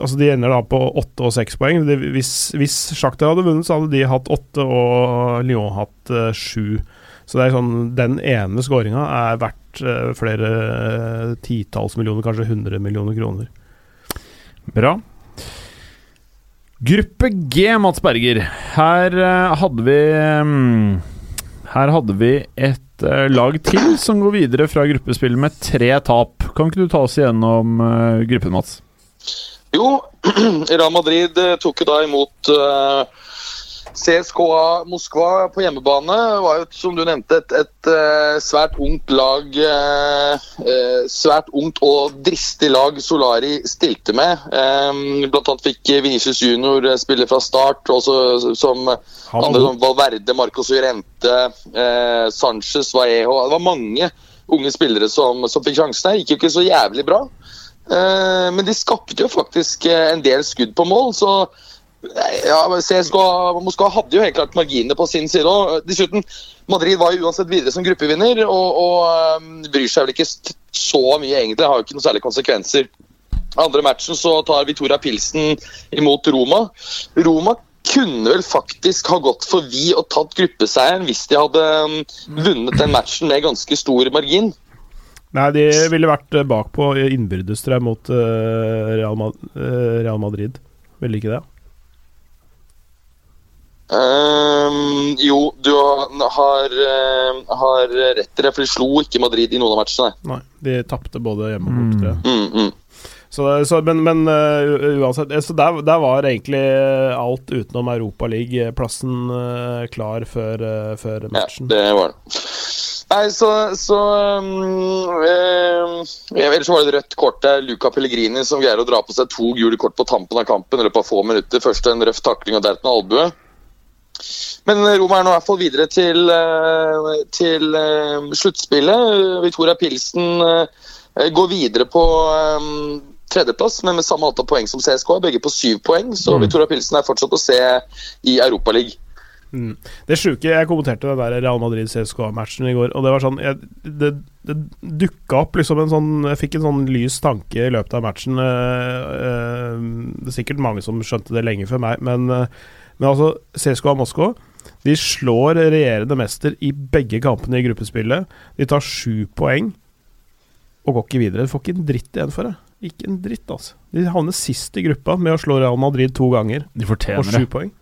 Altså De ender da på åtte og seks poeng. De, hvis, hvis Shakhtar hadde vunnet, så hadde de hatt åtte og Lyon hatt eh, sju. Så det er sånn den ene scoringa er verdt eh, flere eh, titalls millioner, kanskje 100 millioner kroner. Bra. Gruppe G, Mats Berger. Her uh, hadde vi um, Her hadde vi et uh, lag til som går videre fra gruppespill med tre tap. Kan ikke du ta oss igjennom uh, gruppen, Mats? Jo, Real Madrid tok jo da imot eh, CSKA Moskva på hjemmebane. Var jo, som du nevnte, et, et eh, svært ungt lag. eh, eh, svært ungt og dristig lag Solari stilte med. Um, blant annet fikk Vinicius Junior eh, spille fra start, også som andre som Valverde, Marcos Llorente, eh, Sanchez, Vallejo Det var mange unge spillere som, som fikk sjansen her. Gikk jo ikke så jævlig bra. Eh, men de skapte jo faktisk eh, en del skudd på mål, så eh, ja, CSKA Moskva hadde jo helt klart marginene på sin side òg. Dessuten, Madrid var jo uansett videre som gruppevinner og, og um, bryr seg vel ikke så mye, egentlig. Har jo ikke noen særlige konsekvenser. Andre matchen så tar Victoria Pilsen imot Roma. Roma kunne vel faktisk ha gått for vi og tatt gruppeseieren hvis de hadde mm, vunnet den matchen med ganske stor margin. Nei, de ville vært eh, bakpå innbyrdes, tror jeg, mot eh, eh, Real Madrid. Ville ikke det? Ehm, jo, du har, eh, har rett i det, for de slo ikke Madrid i noen av matchene. Nei, de tapte både hjemme og borte. Mm. Mm, mm. Så, så, men men uh, uansett eh, Så der, der var egentlig eh, alt utenom Europaliga-plassen uh, klar før, uh, før Ja, det var det. Nei, så, så um, Ellers var det et rødt kort der. Luca Pellegrini som greier å dra på seg to gule kort på tampen av kampen i løpet av få minutter. Først en røff takling og deretter en albue. Men Roma er nå i hvert fall videre til, eh, til eh, sluttspillet. Victoria Pilsen eh, går videre på eh, tredjeplass, men med samme antall poeng som CSK. Begge på syv poeng, så Victoria Pilsen er fortsatt å se i Europaligaen. Mm. Det sjuke Jeg kommenterte den der Real Madrid-CSKA-matchen i går, og det var sånn jeg, Det, det dukka opp liksom en sånn Jeg fikk en sånn lys tanke i løpet av matchen. eh, eh, det er sikkert mange som skjønte det lenge før meg, men, eh, men altså CSKA Moskva de slår regjerende mester i begge kampene i gruppespillet. De tar sju poeng og går ikke videre. De får ikke en dritt igjen for det. Ikke en dritt, altså. De havner sist i gruppa med å slå Real Madrid to ganger De og fortjener sju poeng.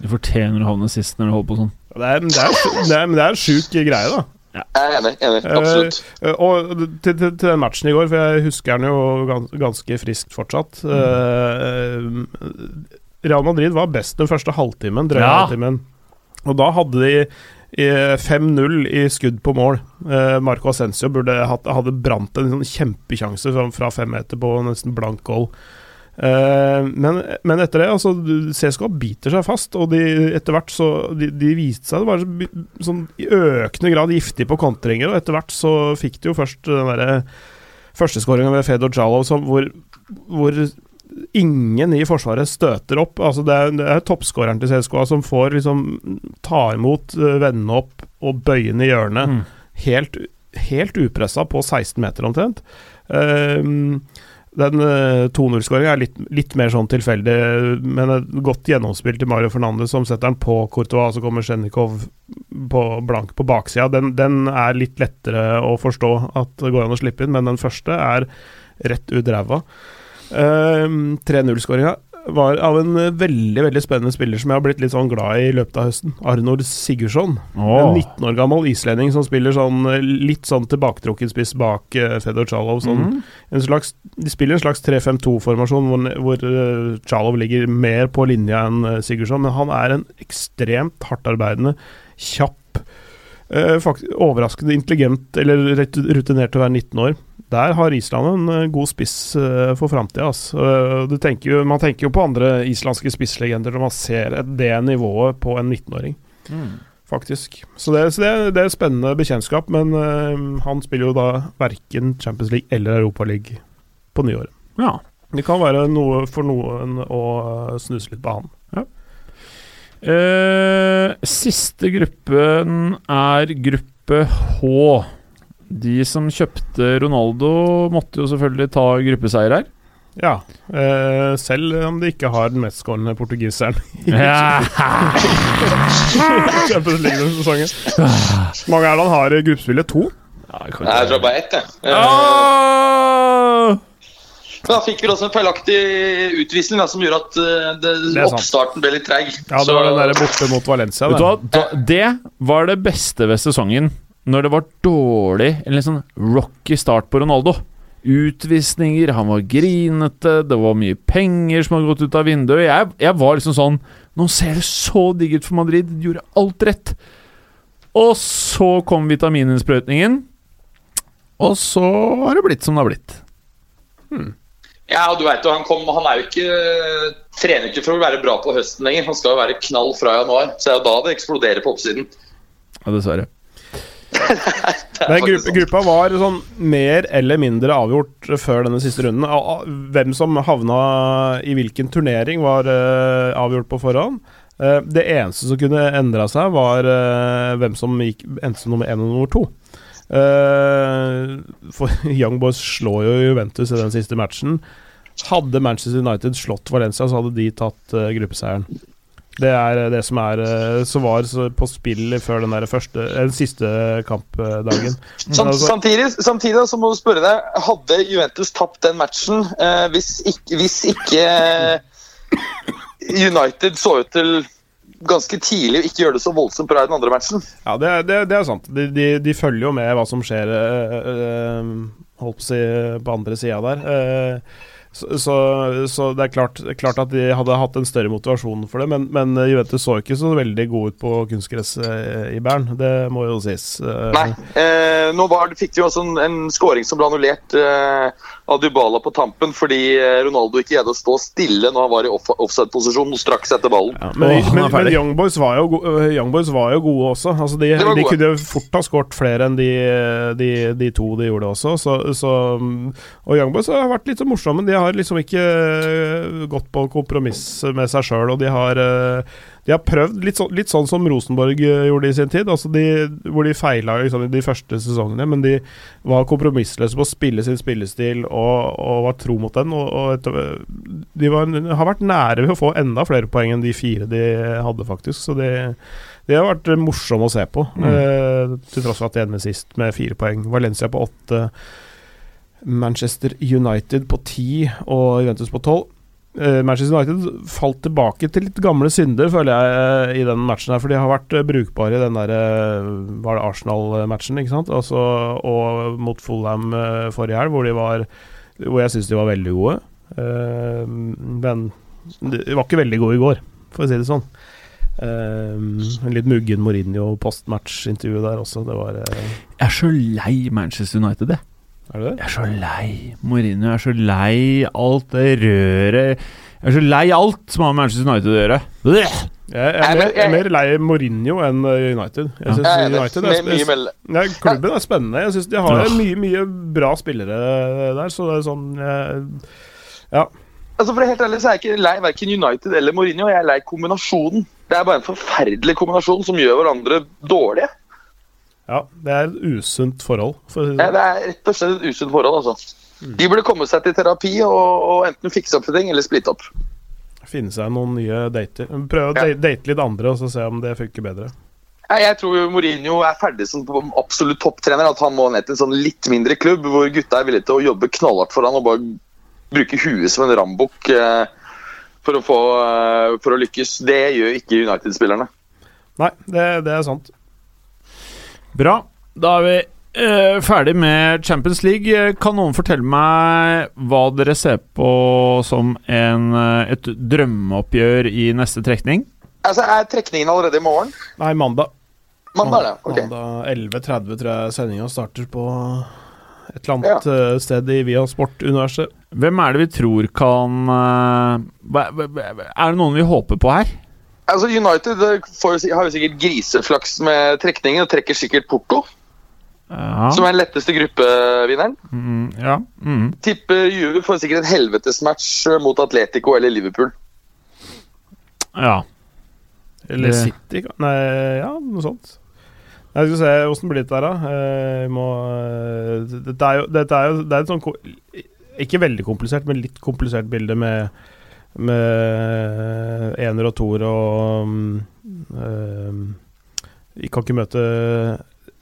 De fortjener å havne sist når de holder på sånn. Det er, men det er, det er, det er en sjuk greie, da. Jeg er enig. enig, Absolutt. Uh, og til, til, til den matchen i går, for jeg husker den jo gans, ganske friskt fortsatt eh, Real Madrid var best den første halvtimen, drøye Ja. halvtimen. Og da hadde de eh, 5-0 i skudd på mål. Eh, Marco Ascencio hadde brant en sånn kjempekjanse fra fem meter på nesten blank goal. Eh, men, men etter det, altså CSKA biter seg fast, og de, etter hvert så De, de viste seg å være sånn i økende grad giftige på kontringer, og etter hvert så fikk de jo først den derre førsteskåringa ved Fedor Jalov hvor, hvor ingen i Forsvaret støter opp. Altså det er, det er toppskåreren til CSKA som får liksom ta imot, eh, vende opp og bøye i hjørnet. Mm. Helt, helt upressa på 16 meter omtrent. Ehm, Den uh, 2-0-skåringa er litt, litt, mer sånn tilfeldig, men et godt gjennomspill til Mario Fernandez som setter den på Courtois, så kommer Sjenikov på blank på baksida. Den, den, er litt lettere å forstå at det går an å slippe inn, men den første er rett ut ræva. Uh, 3-0-skåringa var av en veldig veldig spennende spiller som jeg har blitt litt sånn glad i i løpet av høsten. Arnord Sigurdsson. Oh. En 19 år gammel islending som spiller sånn eh, litt sånn tilbaketrukken spiss bak uh, Fedor Chalov. Sånn, mm. en slags, de spiller en slags 3-5-2-formasjon hvor, hvor uh, Chalov ligger mer på linja enn uh, Sigurdsson, men han er en ekstremt hardtarbeidende, kjapp, overraskende intelligent eller rutinert til å være 19 år der har Island en eh, god spiss uh, for framtida. Altså. man tenker jo på andre islandske spisslegender når man ser det nivået på en 19-åring. Mm. Faktisk. Så, det, så det, det, er spennende bekjentskap, men uh, han spiller jo da verken Champions League eller Europaliga på nyåret. Ja. Det kan være noe for noen å snuse litt på han. Ja. siste gruppen er gruppe H. De som kjøpte Ronaldo, måtte jo selvfølgelig ta gruppeseier her. Ja, eh, selv om de ikke har den mestskårende portugiseren i Champions League-sesongen. mange er det han har i gruppespillet? To? Ja, jeg, jeg tror bare ett, jeg. Ja. Ah! Da fikk vi også en feilaktig utvisning da, som gjorde at uh, det, det oppstarten ble litt treig. Ja, det var den der borte mot Valencia. Det var det beste ved sesongen når det var dårlig, eller sånn rocky start på Ronaldo. Utvisninger, han var grinete, det var mye penger som hadde gått ut av vinduet. Jeg, jeg var liksom sånn Nå ser det så digg ut for Madrid, de gjorde alt rett. Og så kom vitamininnsprøytningen, og så har det blitt som det har blitt. Hmm. Ja, og du vet jo, han, kom, han er jo ikke trener ikke for å være bra på høsten lenger. Han skal jo være knall fra januar. Så det er jo da det eksploderer på oppsiden. Ja, dessverre. Den gruppe, gruppa var sånn mer eller mindre avgjort før denne siste runden. Hvem som havna i hvilken turnering, var uh, avgjort på forhånd. Uh, det eneste som kunne endra seg, var uh, hvem som gikk endte som nummer én og nummer to. for Young Boys slår jo Juventus i den siste matchen. Hadde Manchester United slått Valencia, så hadde de tatt gruppeseieren. Det er eh, det som er eh, som var på spill før den der første, den siste kampdagen. Samt, altså, samtidig, samtidig så må du spørre deg Hadde Juventus tapt den matchen eh, hvis ikke, hvis ikke eh, United så ut til ganske tidlig å ikke gjøre det så voldsomt bra i den andre matchen? Ja, det, det, det er sant. De, de, de, følger jo med hva som skjer øh, øh, holdt på å si, på andre sida der. Uh, så, så, så, det er klart, klart, at de hadde hatt en større motivasjon for det, men, men Juventus så ikke så veldig god ut på kunstgress eh, i Bern. Det må jo sies. Eh. Nei. Eh, nå var, fikk de jo også en, en scoring som ble annullert eh, av Dybala på tampen fordi eh, Ronaldo ikke greide å stå stille når han var i off offside-posisjon straks etter ballen. Ja, men, Åh, men, men Young, Boys var jo, Young Boys var jo gode også. Altså de, de, de kunne fort ha skåret flere enn de, de, de, to de gjorde også. Så, så, og Young Boys har vært litt så morsomme. De har liksom ikke eh, gått på kompromiss med seg sjøl, og de har, eh, de har prøvd litt, så, litt, sånn som Rosenborg eh, gjorde i sin tid, altså de, hvor de feila liksom, i de første sesongene, men de var kompromissløse på å spille sin spillestil og, og var tro mot den. Og, og de var, har vært nære ved å få enda flere poeng enn de fire de hadde, faktisk. Så de, de har vært morsomme å se på, mm. eh, til tross for at de ender sist med fire poeng. Valencia på åtte. Manchester United på ti og Juventus på tolv. Uh, Manchester United falt tilbake til litt gamle synder, føler jeg, uh, i den matchen. her For de har vært uh, brukbare i den der Var det Arsenal-matchen, ikke sant? Altså, og mot Fulham forrige helg, hvor Hvor jeg syns de var veldig gode. men de var ikke veldig gode i går, for å si det sånn. en litt muggen Mourinho postmatch-intervju der også. Det var Jeg er så lei Manchester United, jeg. Er det det? Jeg er så lei Mourinho. Jeg er så lei alt det røret Jeg er så lei alt som har med Manchester United å gjøre. Jeg, jeg, er mer, jeg er mer lei Mourinho enn uh, United. Jeg synes ja. United er, jeg, jeg, Klubben er spennende. Jeg synes de har mye, mye bra spillere der, så det er sånn Ja. Altså For helt ærlig så er jeg ikke lei verken United eller Mourinho. Jeg er lei kombinasjonen. Det er bare en forferdelig kombinasjon som gjør hverandre dårlige. Ja, det er et usunt forhold. For... Ja, det er rett og slett et usunt forhold, altså. De burde komme seg til terapi og, og enten fikse opp ting eller splitte opp. Finne seg noen nye dater. Prøve å Ja. date litt andre, og så se om det funker bedre. Jeg tror Mourinho er ferdig som absolutt topptrener. At han må ned til en sånn litt mindre klubb hvor gutta er villige til å jobbe knallhardt for han og bare bruke huet som en rambukk eh, for, eh, for å lykkes. Det gjør ikke United-spillerne. Nei, det, det er sant. Bra. Da er vi eh, ferdig med Champions League. Kan noen fortelle meg hva dere ser på som en, eh, et drømmeoppgjør i neste trekning? Altså, Er trekningen allerede i morgen? Nei, mandag. Mandag, det. Ok. Mandag 11.30 tror jeg sendinga starter på et eller annet ja. sted i Via Sport-universet. Hvem er det vi tror kan eh, Er det noen vi håper på her? Altså, United eh, får, har jo sikkert griseflaks med trekningen og trekker sikkert Porto, Ja. som er den letteste gruppevinneren. Mm, ja. Mm. Tipper Juve får sikkert en helvetesmatch eh, mot Atletico eller Liverpool. ja. Eller City Nei, ja, noe sånt. Jeg skal se åssen blir det der, da. Eh, Vi må eh, Dette er jo, dette er jo det er et sånn Ikke veldig komplisert, men litt komplisert bilde med med ener og toer og um, Vi kan ikke møte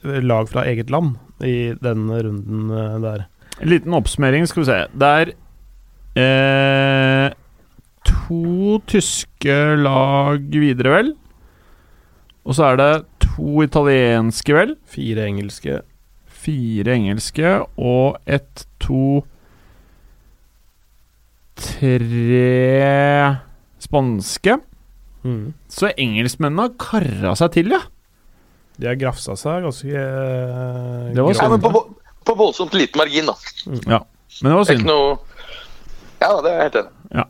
lag fra eget land i den runden eh, der. En liten oppsummering, skal vi se. Det er eh, to tyske lag videre, vel? Og så er det to italienske, vel? Fire engelske. Fire engelske og ett, to Tre spanske. Mm. Så engelskmennene har kara seg til, ja. De har grafsa seg ganske eh, Det var Ja, sånn. men på, på voldsomt liten margin, da. ja. Men det var Det er synd. ikke noe Ja, det er helt enig Ja.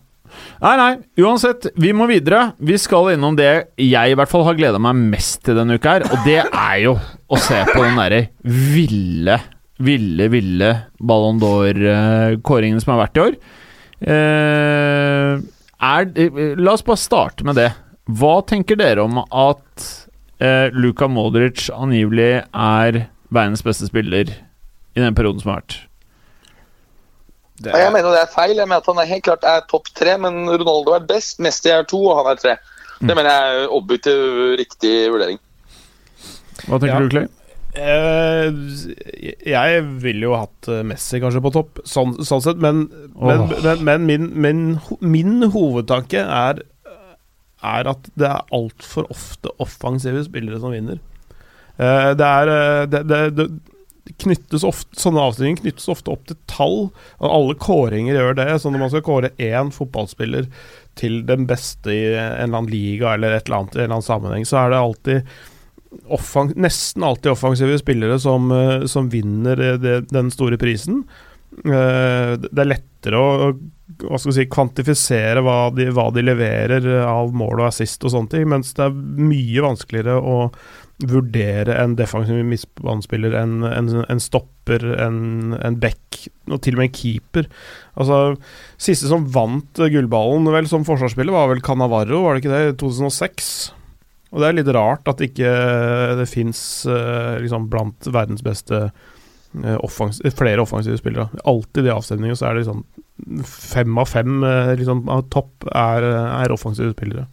Nei, nei, uansett, vi må videre. Vi skal innom det jeg i hvert fall har gleda meg mest til denne uka her, og det er jo å se på den derre ville, ville, ville Ballon d'Or-kåringen som har vært i år. Eh, er, eh, la oss bare starte med det. Hva tenker dere om at eh, Luka Modric angivelig er verdens beste spiller i den perioden som har vært? Det Ja, Jeg mener det er feil. Jeg mener at Han er helt klart er topp tre, men Ronaldo er best. Messi er to, og han er tre. Det mener jeg er objektiv riktig vurdering. Hva tenker Ja. du, Clay? Eh, jeg ville jo hatt eh, Messi kanskje på topp, sånn, sånn sett, men, men, oh. men, men min, min, min hovedtanke er, er at det er altfor ofte offensive spillere som vinner. Eh, det er det, det, det knyttes ofte, Sånne avstillinger knyttes ofte opp til tall, og alle kåringer gjør det. Så når man skal kåre én fotballspiller til den beste i en eller annen liga eller et eller annet, i en eller annen sammenheng, så er det alltid nesten alltid offensive spillere som, eh, som vinner eh, det, den store prisen. Eh, Det er lettere å hva skal vi si, kvantifisere hva de, hva de leverer av mål og assist og sånne ting, mens det er mye vanskeligere å vurdere en defensiv midtbanespiller, en, en, en stopper, en, en back, og til og med en keeper. Altså, Siste som vant gullballen vel som forsvarsspiller, var vel Cannavaro, var det ikke det? 2006. Og det er litt rart at ikke det fins liksom blant verdens beste eh, offens flere offensive spillere. Alltid i avstemninger så er det liksom fem av fem eh, liksom, av topp er, er offensive spillere.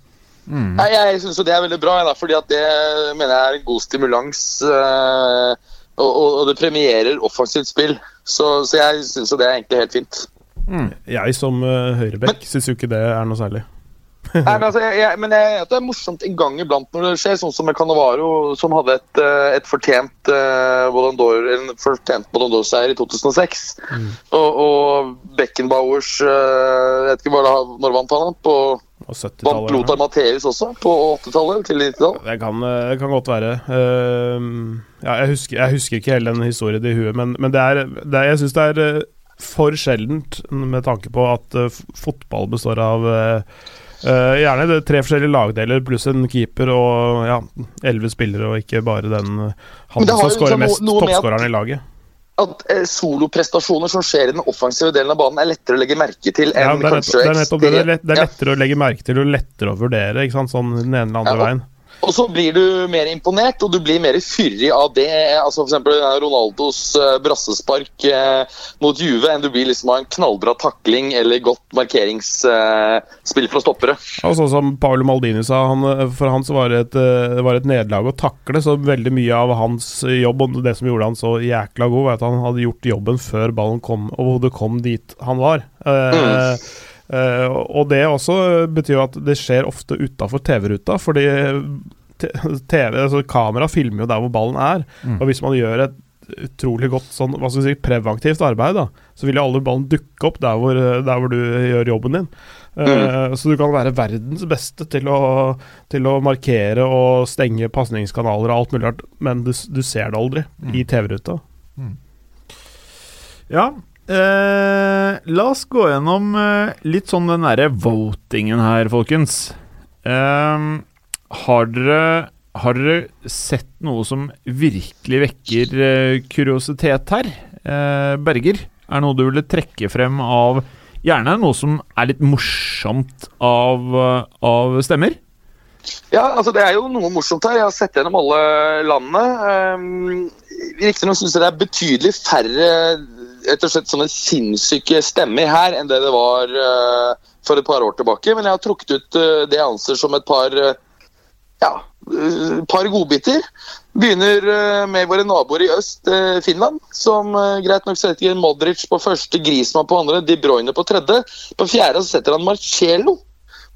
Mm. Nei, Jeg syns det er veldig bra, da, fordi at det mener jeg er en god stimulans. eh, og, og, og det premierer offensivt spill. Så, så jeg syns det er egentlig helt fint. Mm. Jeg som uh, høyrebekk syns jo ikke det er noe særlig. Nei, men, altså, jeg, jeg, men jeg, det er morsomt en gang iblant når det skjer, sånn som med Cannavaro, som hadde et, eh, et fortjent uh, Ballon d'Or- en fortjent Ballon d'Or-seier i 2006. Og, og Beckenbauers uh, vet ikke hva det, når vant han? På, vant 70-tallet. Lothar Matheus også? På 80-tallet? Til 90-tallet? Det kan, eh, det kan godt være. Uh, ja, jeg, husker, jeg husker ikke hele den historien i huet, men, men det er, det er, jeg syns det er eh, for sjeldent med tanke på at uh, fotball består av eh, eh, gjerne det, tre forskjellige lagdeler pluss en keeper og ja, elleve spillere, og ikke bare den eh, han som skårer liksom mest, at- toppskåreren i laget. At eh, soloprestasjoner som skjer i den offensive delen av banen, er lettere å legge merke til enn Ja, det, er kanskje det er nettopp det. Det er, lett, det er lettere å legge merke til og lettere å vurdere. Ikke sant? Sånn den ene eller andre Ja, og- veien. Og så blir du mer imponert, og du blir mer fyrig av det. Altså for eksempel Ronaldos eh, brassespark eh, mot Juve enn du blir liksom av en knallbra takling eller godt markeringsspill fra stoppere. Og sånn som Paolo Maldini sa, han, for han så var det et, eh, var et nederlag å takle. Så veldig mye av hans jobb og det som gjorde han så jækla god, var at han hadde gjort jobben før ballen kom, og det kom dit han var. Mm. eh, og det også betyr jo at det skjer ofte utafor TV-ruta, fordi TV, altså kamera filmer jo der hvor ballen er. Og hvis man gjør et utrolig godt sånn, hva skal vi si, preventivt arbeid, da, så vil jo alle ballen dukke opp der hvor, der hvor du gjør jobben din. Eh, så du kan være verdens beste til å, til å markere og stenge pasningskanaler og alt mulig rart, men du, du ser det aldri i TV-ruta. Ja. Eh, la oss gå gjennom eh, litt sånn den derre votingen her, folkens. Eh, har dere har dere sett noe som virkelig vekker eh, kuriositet her? Eh, Berger, er det noe du ville trekke frem av Gjerne noe som er litt morsomt av, av stemmer? Ja, altså det er jo noe morsomt her. Jeg har sett gjennom alle landene. Um, Riktignok syns jeg det er betydelig færre rett og slett sånne sinnssyke stemmer her enn det det var eh, for et par år tilbake. Men jeg har trukket ut eh, det jeg anser som et par eh, ja, par godbiter. Begynner med våre naboer i øst, Finland, som greit nok setter Modric på første, Griezmann på andre, De Bruyne på tredje. På fjerde så setter han Marcello.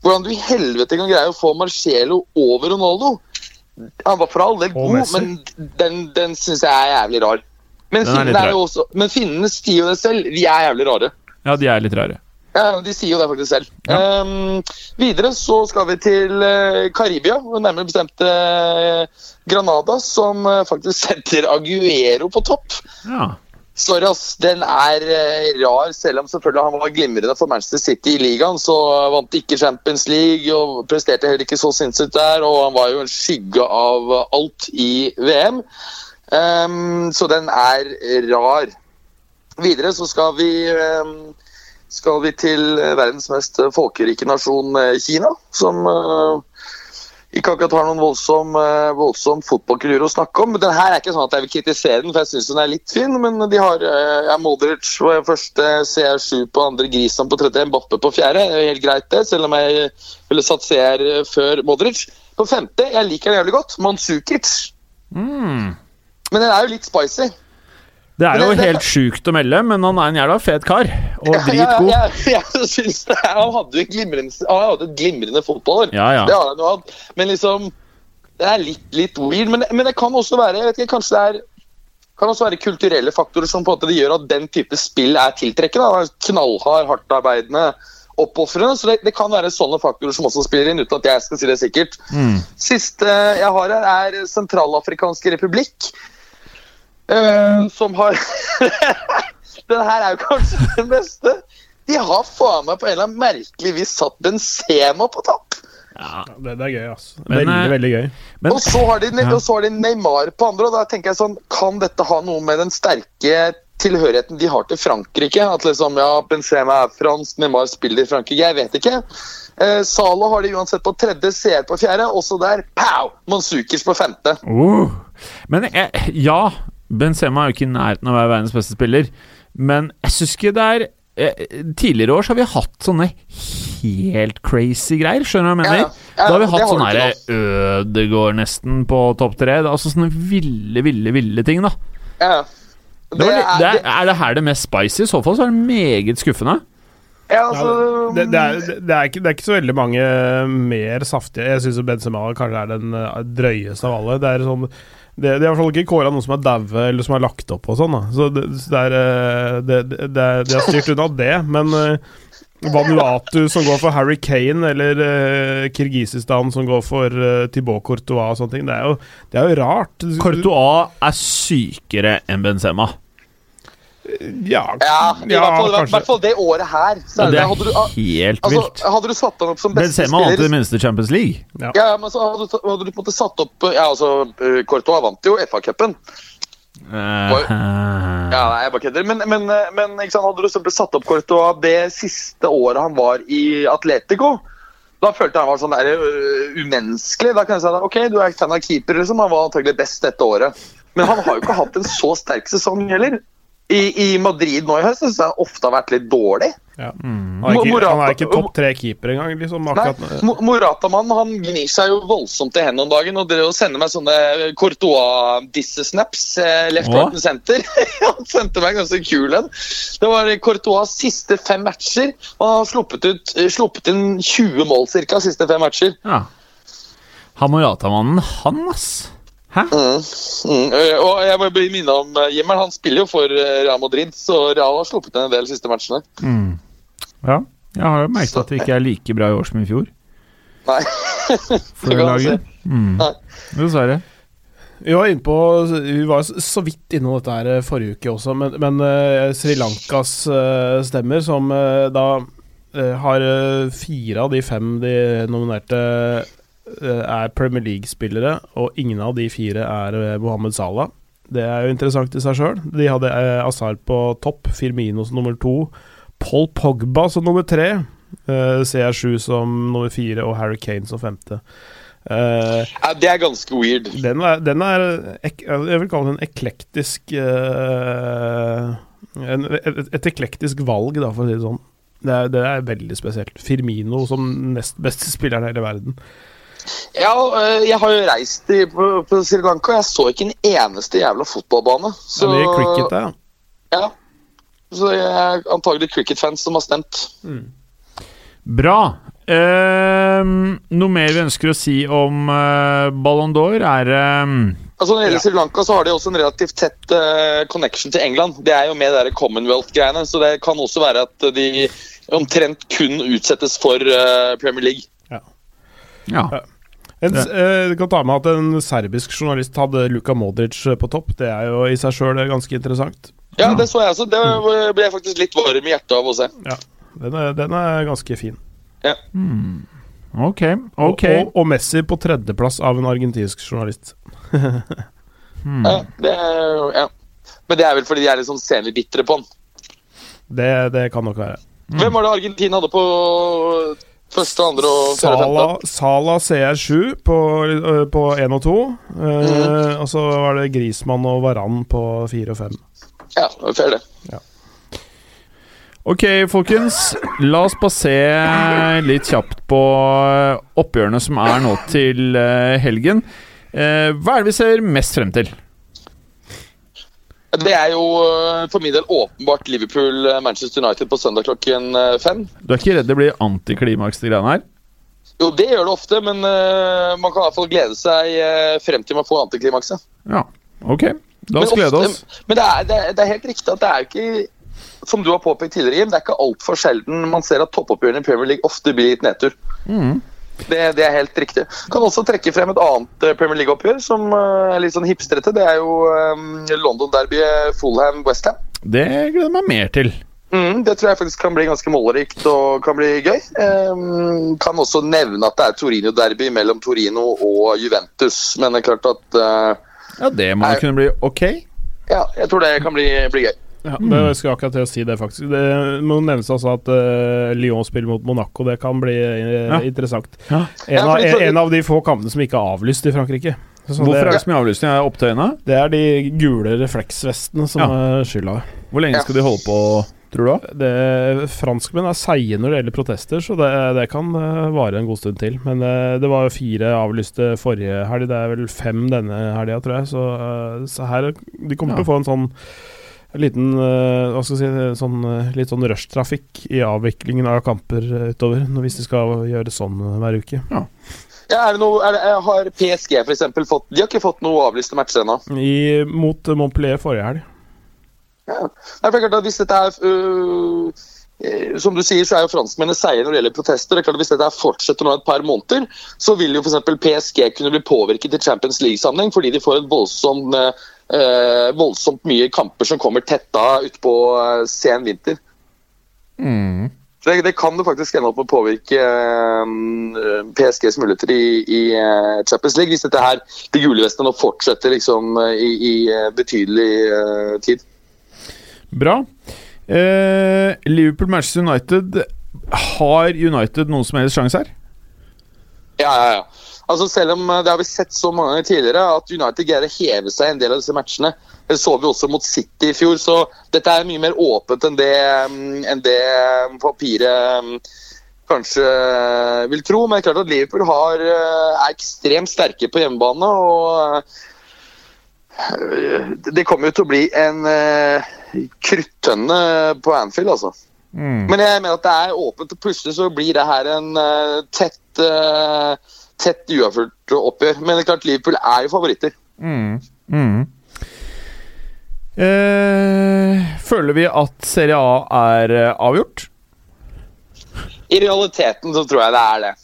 Hvordan du i helvete kan greie å få Marcello over Ronaldo? Han var for all del god, men den, den syns jeg er jævlig rar. Men finnene, jo også, men finnene sier jo det selv. De er jævlig rare. Ja, de er litt rare. Ja, De sier jo det faktisk selv. Ehm, videre så skal vi til uh, Karibia, nærmere bestemt uh, Granada, som uh, faktisk setter Aguero på topp. Ja. Sorry, ass. Den er rar, selv om selvfølgelig han var glimrende for Manchester City i ligaen. Så vant ikke Champions League og presterte heller ikke så sinnssykt der. Og han var jo en skygge av alt i VM. Ehm, så den er rar. Videre så skal vi um, skal vi til eh, verdens mest folkerike nasjon, eh, Kina. Som uh, ikke akkurat har noen voldsom, uh, voldsom fotballkultur å snakke om. Den her er ikke sånn at jeg vil kritisere den, for jeg syns den er litt fin. Men de har uh, Modric på første, CR7 på andre, Grisan på tredje, Mbappe på fjerde. Det er helt greit, det, selv om jeg ville satt CR før Modric. På femte, jeg liker den jævlig godt, Mansukic. Mm. Men den er jo litt spicy. Det er jo helt sjukt å melde, men han er en jævla fet kar. Og dritgod. ja, ja, jeg synes det. Han hadde jo en glimrende, et glimrende fotballår. Ja, ja. Det har han jo hatt. Men liksom Det er litt, litt weird. Men, men det kan også være jeg vet ikke, kanskje det er kan også være kulturelle faktorer som på en måte det gjør at den type spill er tiltrekkende. Han er Knallhard, hardtarbeidende, oppofrende. Så det, det kan være sånne faktorer som også spiller inn, uten at jeg skal si det sikkert. Mm. Siste jeg har her, er Sentralafrikanske republikk. Eh, som har Den her er jo kanskje den beste. De har faen meg på en eller annen merkelig vis satt Benzema på topp. Ja. Det, det er gøy, altså. Men, veldig, eh, veldig gøy. Men og, så har de, Ja. og så har de Neymar på andre, og da tenker jeg sånn Kan dette ha noe med den sterke tilhørigheten de har til Frankrike? At liksom, ja, Benzema er fransk, Neymar spiller i Frankrike. Jeg vet ikke. Eh, Zalo har de uansett på tredje, CR på fjerde. Også der, pow! Manzukers på femte. Uh. Men jeg, ja, Benzema er jo ikke i nærheten av å være verdens beste spiller. Men jeg syns ikke det er eh, Tidligere år så har vi hatt sånne helt crazy greier. Skjønner du hva jeg mener? Ja, ja. Ja, da har vi hatt sånn herre Ødegård nesten på topp tre. Er Altså sånne ville, ville, ville ting, da. Ja. Det var, er, det er, er det her det mest spicy? I så fall så er det meget skuffende. ja, Ja, altså, det, det, er, det, er ikke, det er ikke så veldig mange mer saftige. Jeg syns Benzema kanskje er den eh, drøyeste av alle. Det er sånn det, er i hvert fall ikke kåra noen som er daue eller som er lagt opp og sånn. da Så det, det er eh, det, er- styrt unna det, men eh, Vanuatu som går for Harry Kane, eller uh, Kirgisistan som går for uh, Thibaut Courtois og sånne ting, det er jo, det er jo rart. Courtois er sykere enn Benzema. Ja, ja, i ja, hvert, fall, i hvert fall det året her. Så er det det, er hadde, du, ah, helt altså, vilt. hadde du satt han opp som beste Benzema vant i det spiller minste Champions League. Ja. ja, men så hadde, du- hadde du på en måte satt opp Ja, altså, eh, Courtois vant jo FA-cupen. Uh, Ja, nei, jeg bare kødder. Men, men, eh, men ikke sant, hadde du simpelthen satt opp Courtois det siste året han var i Atletico, Da følte jeg han var sånn der, uh, umenneskelig. Da kan jeg si at ok, du er fan av keeper, liksom. Han var antagelig best dette året. Men han har jo ikke hatt en så sterk sesong heller. I, i Madrid nå i høst syns jeg ofte har vært litt dårlig. Ja. Han, er ikke, Morata- han er ikke topp tre keeper engang, liksom. Moratamann han gnir seg jo voldsomt i hendene om dagen og drev å sende meg sånne Courtois-disse-snaps eh, left right and center. han sendte meg en ganske kul en. Det var Courtois' siste fem matcher. Og han har sluppet, ut, eh, sluppet inn 20 mål cirka siste fem matcher. Ja. Han Morata-mannen, han, ass. Hæ? Mm. Mm. eh, Og jeg må bli minnet om eh, Jimmer, han spiller jo for eh, Real Madrid, så Real har sluppet en del siste matchene. Mm. Ja. Jeg har jo merket at det ikke er like bra i år som i fjor. Nei. For Det laget. Mm. Dessverre. Vi var, inne på, vi var så- vidt innom dette her forrige uke også, men, men uh, Sri Lankas uh, stemmer, som uh, da har fire av de fem de nominerte er Premier League-spillere, og ingen av de fire er eh, Mohammed Salah. Det er jo interessant i seg sjøl. De hadde eh, Azar på topp, Firmino som nummer to, Paul Pogba som nummer tre, eh, CR7 som nummer fire og Harry Kane som femte. Uh, Ja, Det er ganske weird. den er, den er ek, Jeg vil kalle den eklektisk uh, en, et, et eklektisk valg, da, for å si det sånn. Det er, det er veldig spesielt. Firmino som nest beste spilleren i hele verden. Ja, øh, jeg har jo reist i, på, på Sri Lanka, og jeg så ikke en eneste jævla fotballbane. Så, det er cricket, der, ja. Så jeg er antagelig cricket-fans som har stemt. Bra. Ehm, noe mer vi ønsker å si om uh, Ballon d'Or, er ehm, Altså Når det gjelder Sri Lanka, så har de også en relativt tett uh, connection til England. Det er jo med de Commonwealth-greiene, så det kan også være at de omtrent kun utsettes for uh, Premier League. Ja. En, eh, kan ta med at en serbisk journalist hadde Luka Modric på topp. Det er jo i seg sjøl ganske interessant. Ja, det så jeg også. Det ble jeg faktisk litt varm i hjertet av å se. Den er, den er ganske fin. Ok. ok. Og, og, og Messi på tredjeplass av en argentinsk journalist. Ja, det er, ja. Men det er vel fordi de er litt sånn senlig bitre på han. Det, det kan nok være. Hvem var det Argentina hadde på første, andre og fjerde? Sala? Sala CR7 på, øh, på 1 og 2. Eh, Og så var det Grismann og Varan på 4 og 5. Ja, det fair det. Ok, folkens. La oss bare se litt kjapt på eh, oppgjørene som er nå til eh, helgen. Eh, hva er det vi ser mest frem til? Det er jo øh, for min del åpenbart Liverpool-Manchester United på søndag klokken øh, fem. Du er ikke redd det blir antiklimaks, til greiene her? Jo, det gjør det ofte, men man kan i hvert fall glede seg frem til man får antiklimakset. Ja. Ok. La oss glede oss. Men det er, det, er, det er helt riktig at det er ikke Som du har påpekt tidligere, Jim, det er ikke altfor sjelden man ser at toppoppgjørene i Premier League ofte blir litt nedtur. Mm. Det, det er helt riktig. Kan også trekke frem et annet eh, Premier League-oppgjør som eh, er litt sånn hipstrete. Det er jo um, London-derbyet Fulham-Westham. Det gleder jeg meg mer til. Mm, det tror jeg faktisk kan bli ganske målrikt og kan bli gøy. Um, kan også nevne at det er Torino-derby mellom Torino og Juventus. Men det er klart at uh, Ja, det må jo kunne bli ok. Ja, jeg tror det kan bli, bli gøy. Ja, det jeg akkurat til å si det, faktisk. Det må nevnes også at uh, Lyon spiller mot Monaco. Det kan bli uh, Ja. interessant. Ja. En, av, en av de få kampene som ikke er avlyst i Frankrike. Så Hvorfor er det, det så mye avlysning? Er det opptøyene? det er de gule refleksvestene som Ja. er skylda. Hvor lenge skal de holde på, tror du? Det, franskmenn er seige når det gjelder protester, så det, det kan eh, vare en god stund til. Men det var jo fire avlyste forrige helg, det er vel fem denne helga, tror jeg. Så, så her De kommer Ja. til å få en sånn liten eh, Hva skal jeg si sånn, eh, Litt sånn rushtrafikk i avviklingen av kamper utover, hvis de skal gjøre sånn eh, hver uke. Ja, er det noe, er det, har PSG for eksempel fått De har ikke fått noe avlyste matcher ennå. Mot Montpellier forrige helg. Ja. Det er klart at Hvis dette er øh, Som du sier, så er jo franskmennene seige når det gjelder protester. Det er klart at Hvis dette fortsetter nå et par måneder, så vil jo f.eks. PSG kunne bli påvirket i Champions League-sammenheng fordi de får en voldsomt, øh, voldsomt mye kamper som kommer tetta utpå eh, sen vinter. Mm. Så det, det kan det faktisk ende opp med å påvirke eh, PSGs muligheter i, i eh, Champions League, hvis dette her, de gule vestene nå fortsetter liksom øh, i, i øh, betydelig øh, tid. Bra. Eh, Liverpool-Manchester United. Har United noen som helst sjanse her? Ja, ja, ja. Altså Selv om eh, det har vi sett så mange ganger tidligere, at United greier å heve seg i en del av disse matchene. Det så vi også mot City i fjor, så dette er mye mer åpent enn det, mm, enn det mm, papiret mm, kanskje eh, vil tro. Men det er klart at Liverpool har, eh, er ekstremt sterke på hjemmebane. og det kommer jo til å bli en kruttønne på Anfield, altså. Men jeg mener at det er åpent, og plutselig så blir det her en tett, tett uavgjort oppgjør. Men det er klart Liverpool er jo favoritter. Mm. Mm. Eh, føler vi at Serie A er eh, avgjort? I realiteten så tror jeg det er det.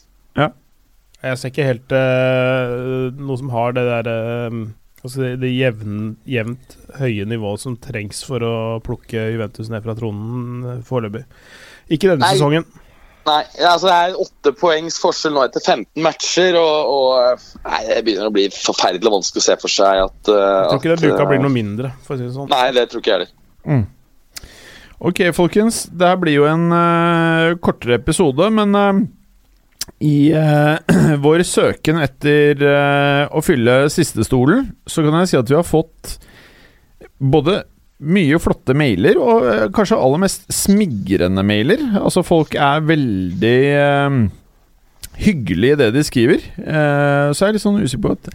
Jeg ser ikke helt uh, noe som har det der uh, Altså det, det jevn, jevnt høye nivået som trengs for å plukke Juventus ned fra tronen foreløpig. Ikke denne Nei. sesongen. Nei, altså Det er åtte poengs forskjell nå etter 15 matcher. Og, og nei, Det begynner å bli forferdelig vanskelig å se for seg at uh, Jeg tror ikke at, den uka uh, blir noe mindre, for å si det sånn. Nei, det tror ikke jeg heller. Ok, folkens. Det her blir jo en uh, kortere episode, men uh, i uh, vår søken etter eh, å fylle sistestolen, så kan jeg si at vi har fått både mye flotte mailer, og eh, kanskje aller mest smigrende mailer. Altså, folk er veldig eh, hyggelige i det de skriver. Eh, så jeg er litt sånn usikker på at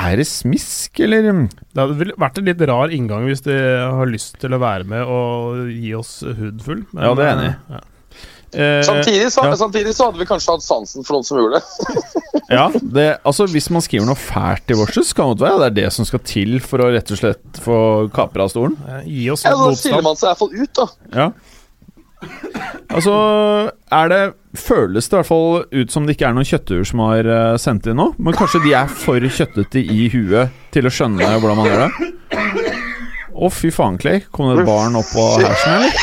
Er det smisk, eller Det hadde vært en litt rar inngang hvis de har lyst til å være med og gi oss hudfull. men, Ja, det er jeg enig i. eh, ja. Eh, Samtidig så, ja. samtidig så hadde vi kanskje hatt sansen for noen som gjorde det. Ja, det, altså Hvis man skriver noe fælt i Vorses, kan det være det er det som skal til for å rett og slett få kapra stolen. Eh, Gi oss Ja, Da stiller man seg i hvert fall ut, da. Ja. Altså, er det Føles det i hvert fall ut som det ikke er noen kjøttur som har eh, sendt inn nå? Men kanskje de er for kjøttete i huet til å skjønne hvordan man gjør det? Å, fy faen, Clay. Kom det et barn opp på hersen, eller?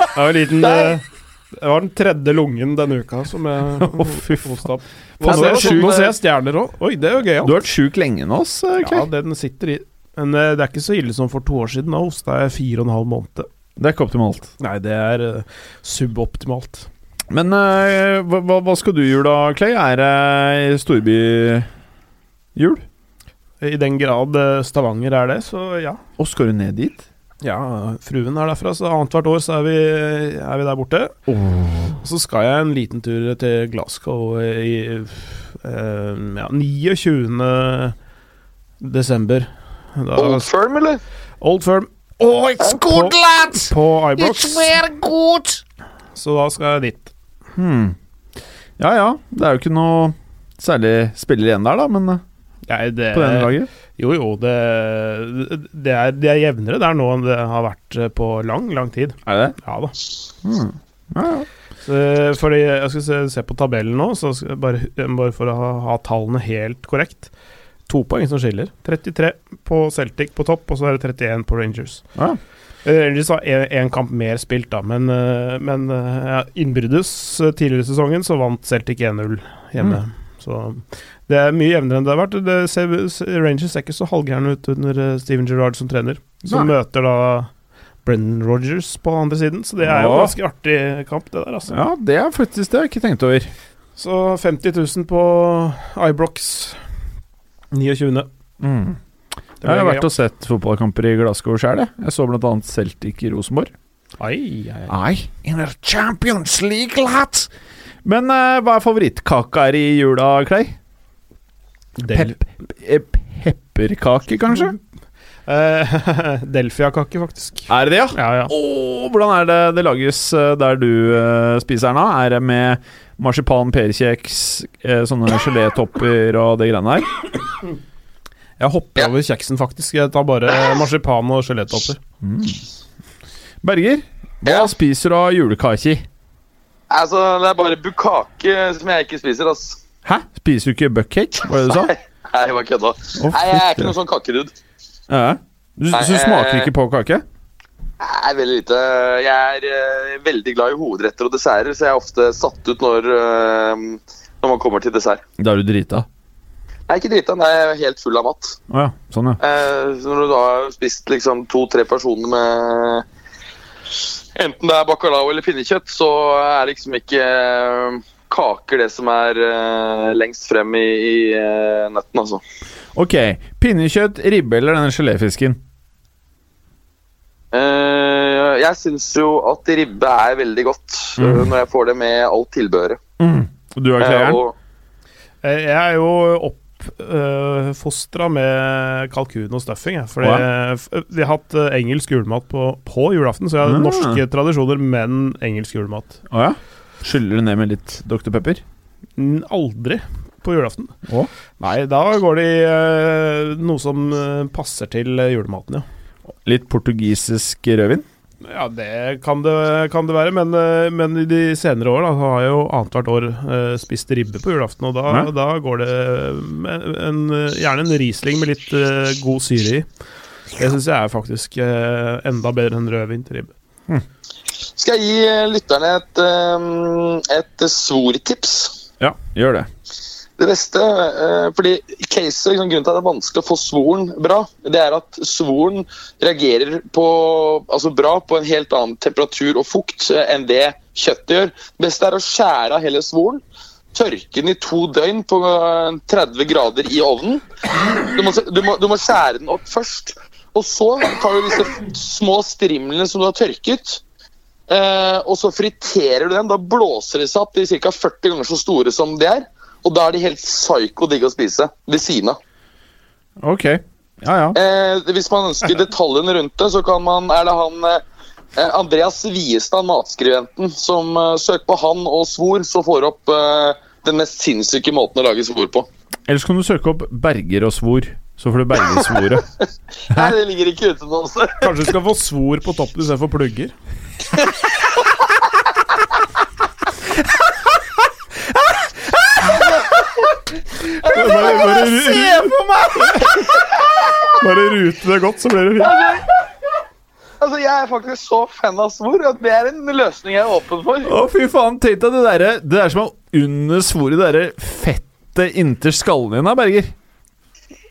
Det var, en liten, eh, det var den tredje lungen denne uka som jeg Å, fy hosta opp. Nå er ser- Nå ser jeg stjerner òg. Oi, det er jo gøy. Du har vært sjuk lenge nå, eh, Ja, det den sitter i. Men eh, det er ikke så ille som for to år siden. Da hosta jeg fire og en halv måned. Det er ikke optimalt. Nei, det er uh, suboptimalt. Men uh, hva, hva- skal du gjøre da, Clay? Er det storbyjul? I den grad Stavanger er det, så ja. Og skal du ned dit? Ja, fruen er derfra, så annethvert år så er vi, er vi der borte. Oh. så skal jeg en liten tur til Glasgow i eh, ja, 29. desember. Da, Old Firm, eller? Old Firm. Oh, it's good, lads. På Ibrox. It's very good. Så da skal jeg dit. Hmm. Ja ja, det er jo ikke noe særlig spiller igjen der, da, men eh, Nei, det, på denne dagen? Jo, jo, det, det, er, det er jevnere der nå enn det har vært eh, på lang, lang tid. Er det det? Ja da. Mm. Ja, ja. Så, fordi jeg skal se, se på tabellen nå, så skal jeg bare, bare for å ha, ha tallene helt korrekt. To poeng som skiller. 33 på Celtic på topp, og så er det 31 på Rangers. Ja. Eh, Rangers har én kamp mer spilt, da, men, eh, men eh, ja, innbyrdes eh, tidligere i sesongen så vant Celtic 1-0 hjemme. Så det er mye jevnere enn det har vært. Det ser, Rangers ser ikke så halvgærne ut under eh, Steven Gerrard som trener, som møter da Brennan Rogers på andre siden, så det er jo en ganske artig kamp, det der, altså. ja, det er faktisk det jeg ikke tenkt over. Så 50 000 på Ibrox 29. Mm. Det Jeg har vært og sett fotballkamper i Glasgow sjøl, jeg. Jeg så annet Celtic i Rosenborg. Ai, ai, ai. Nei, in a Champions League, lads! Men uh, hva er favorittkaka her i jula, Clay? Del Pep eh, pepperkake, kanskje? Uh, Delfia-kake, faktisk. Er det det, ja? Ja, ja. Oh, hvordan er det det lages der du uh, spiser nå? Er det med marsipan, perkjeks, uh, sånne gelétopper og det greiene der? Jeg hopper Ja. over kjeksen, faktisk. Jeg tar bare marsipan og gelétopper. Berger, hva Ja. spiser du av julekake? Altså, det er bare bukake som jeg ikke spiser, ass. Hæ? Spiser du ikke buckcake? Hva det du sa? Nei, jeg bare kødda. Oh, Nei, jeg er ikke noen sånn kakerud. Ja. Du, Nei, så du smaker eh, ikke på kake? Nei, veldig lite. Jeg er uh, veldig glad i hovedretter og desserter, så jeg er ofte satt ut når, uh, når man kommer til dessert. Da er du drita. Nei, ikke drita, nei, jeg er helt full av mat. Oh, ja, sånn ja. Uh, så når du da har spist liksom to-tre personer med Enten det er bacalao eller pinnekjøtt, så er liksom ikke eh, kaker det som er eh, lengst frem i, i eh, netten, altså. Ok, pinnekjøtt, ribbe eller denne geléfisken? Uh, jeg syns jo at ribbe er veldig godt mm. når jeg får det med alt tilbehøret. Du er klæreren? Jeg er jo Jeg er uh, med kalkun og stuffing. Jeg, fordi Wow. vi har hatt eh, engelsk julemat på, på julaften, så jeg har mm. norske tradisjoner, men engelsk julemat. Å ja? Skyller du ned med litt Dr. Pepper? Mm, Aldri på julaften. Å? Nei, da går det i uh, noe som eh, passer til eh, julematen, ja. Litt portugisisk rødvin? Ja, det kan det, kan det være, men, eh, men i de senere år da, så har jeg jo annethvert år eh, spist ribbe på julaften, og da, da går det med en, gjerne en Riesling med litt eh, god syre i. Det syns jeg er faktisk eh, enda bedre enn rødvin til ribbe. skal jeg gi eh, lytterne et, et svortips. Ja, gjør det. Det beste, eh, fordi caset, liksom, Grunnen til at det er vanskelig å få svoren bra, det er at svoren reagerer på, altså bra på en helt annen temperatur og fukt eh, enn det kjøttet gjør. Det beste er å skjære av hele svoren, tørke den i to døgn på eh, 30 grader i ovnen. Du må, du må, du må skjære den opp først, og så tar du disse små strimlene som du har tørket, eh, og så friterer du den. Da blåser de seg opp til ca. 40 ganger så store som de er. Og da er de helt psyko digg å spise ved siden av. Ok. Ja, ja. Eh, hvis man ønsker detaljene rundt det, så kan man Er det han eh, Andreas Viestad, matskribenten, som eh, søker på han og svor, så får opp eh, den mest sinnssyke måten å lage svor på. Ellers kan du søke opp Berger og svor, så får du Bergesvoret. Nei, det ligger ikke ute nå, altså. Kanskje du skal få svor på toppen istedenfor plugger? bare, bare, Se på meg! bare rute det godt, så blir det fint. Altså, Jeg er faktisk så fan av svor at det er en løsning jeg er åpen for. Å, fy faen. Tenk deg det derre Det er som å under svoret, det derre fettet inntil skallen din, da, Berger.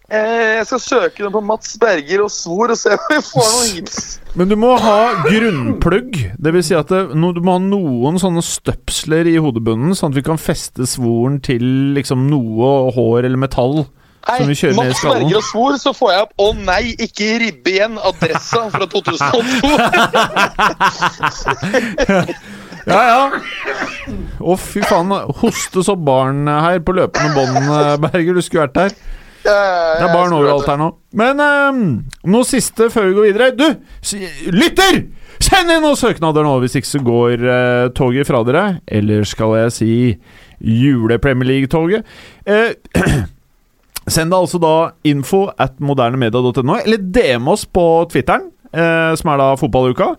Eh, jeg skal søke den på Mats Berger og svor og se om vi får noen hits. Men du må ha grunnplugg. Det vil si at det, du må ha noen sånne støpsler i hodebunnen, sånn at vi kan feste svoren til liksom noe hår eller metall. Som vi kjører ned i Mats. Berger og svor, så får jeg opp 'Å nei, ikke ribbe igjen'. Adressa fra 2002. Ja, ja. Å, fy faen. Hoste så barn her på løpende bånd, eh, Berger. Du skulle vært der. Det er barn overalt her nå. Men um, noe siste før vi går videre. Du, lytter! Send inn noen søknader nå, hvis ikke så går uh, toget fra dere. Eller skal jeg si jule-Premier League-toget. Uh, send deg altså da info at modernemedia.no, eller DM oss på Twitteren, uh, som er da fotballuka.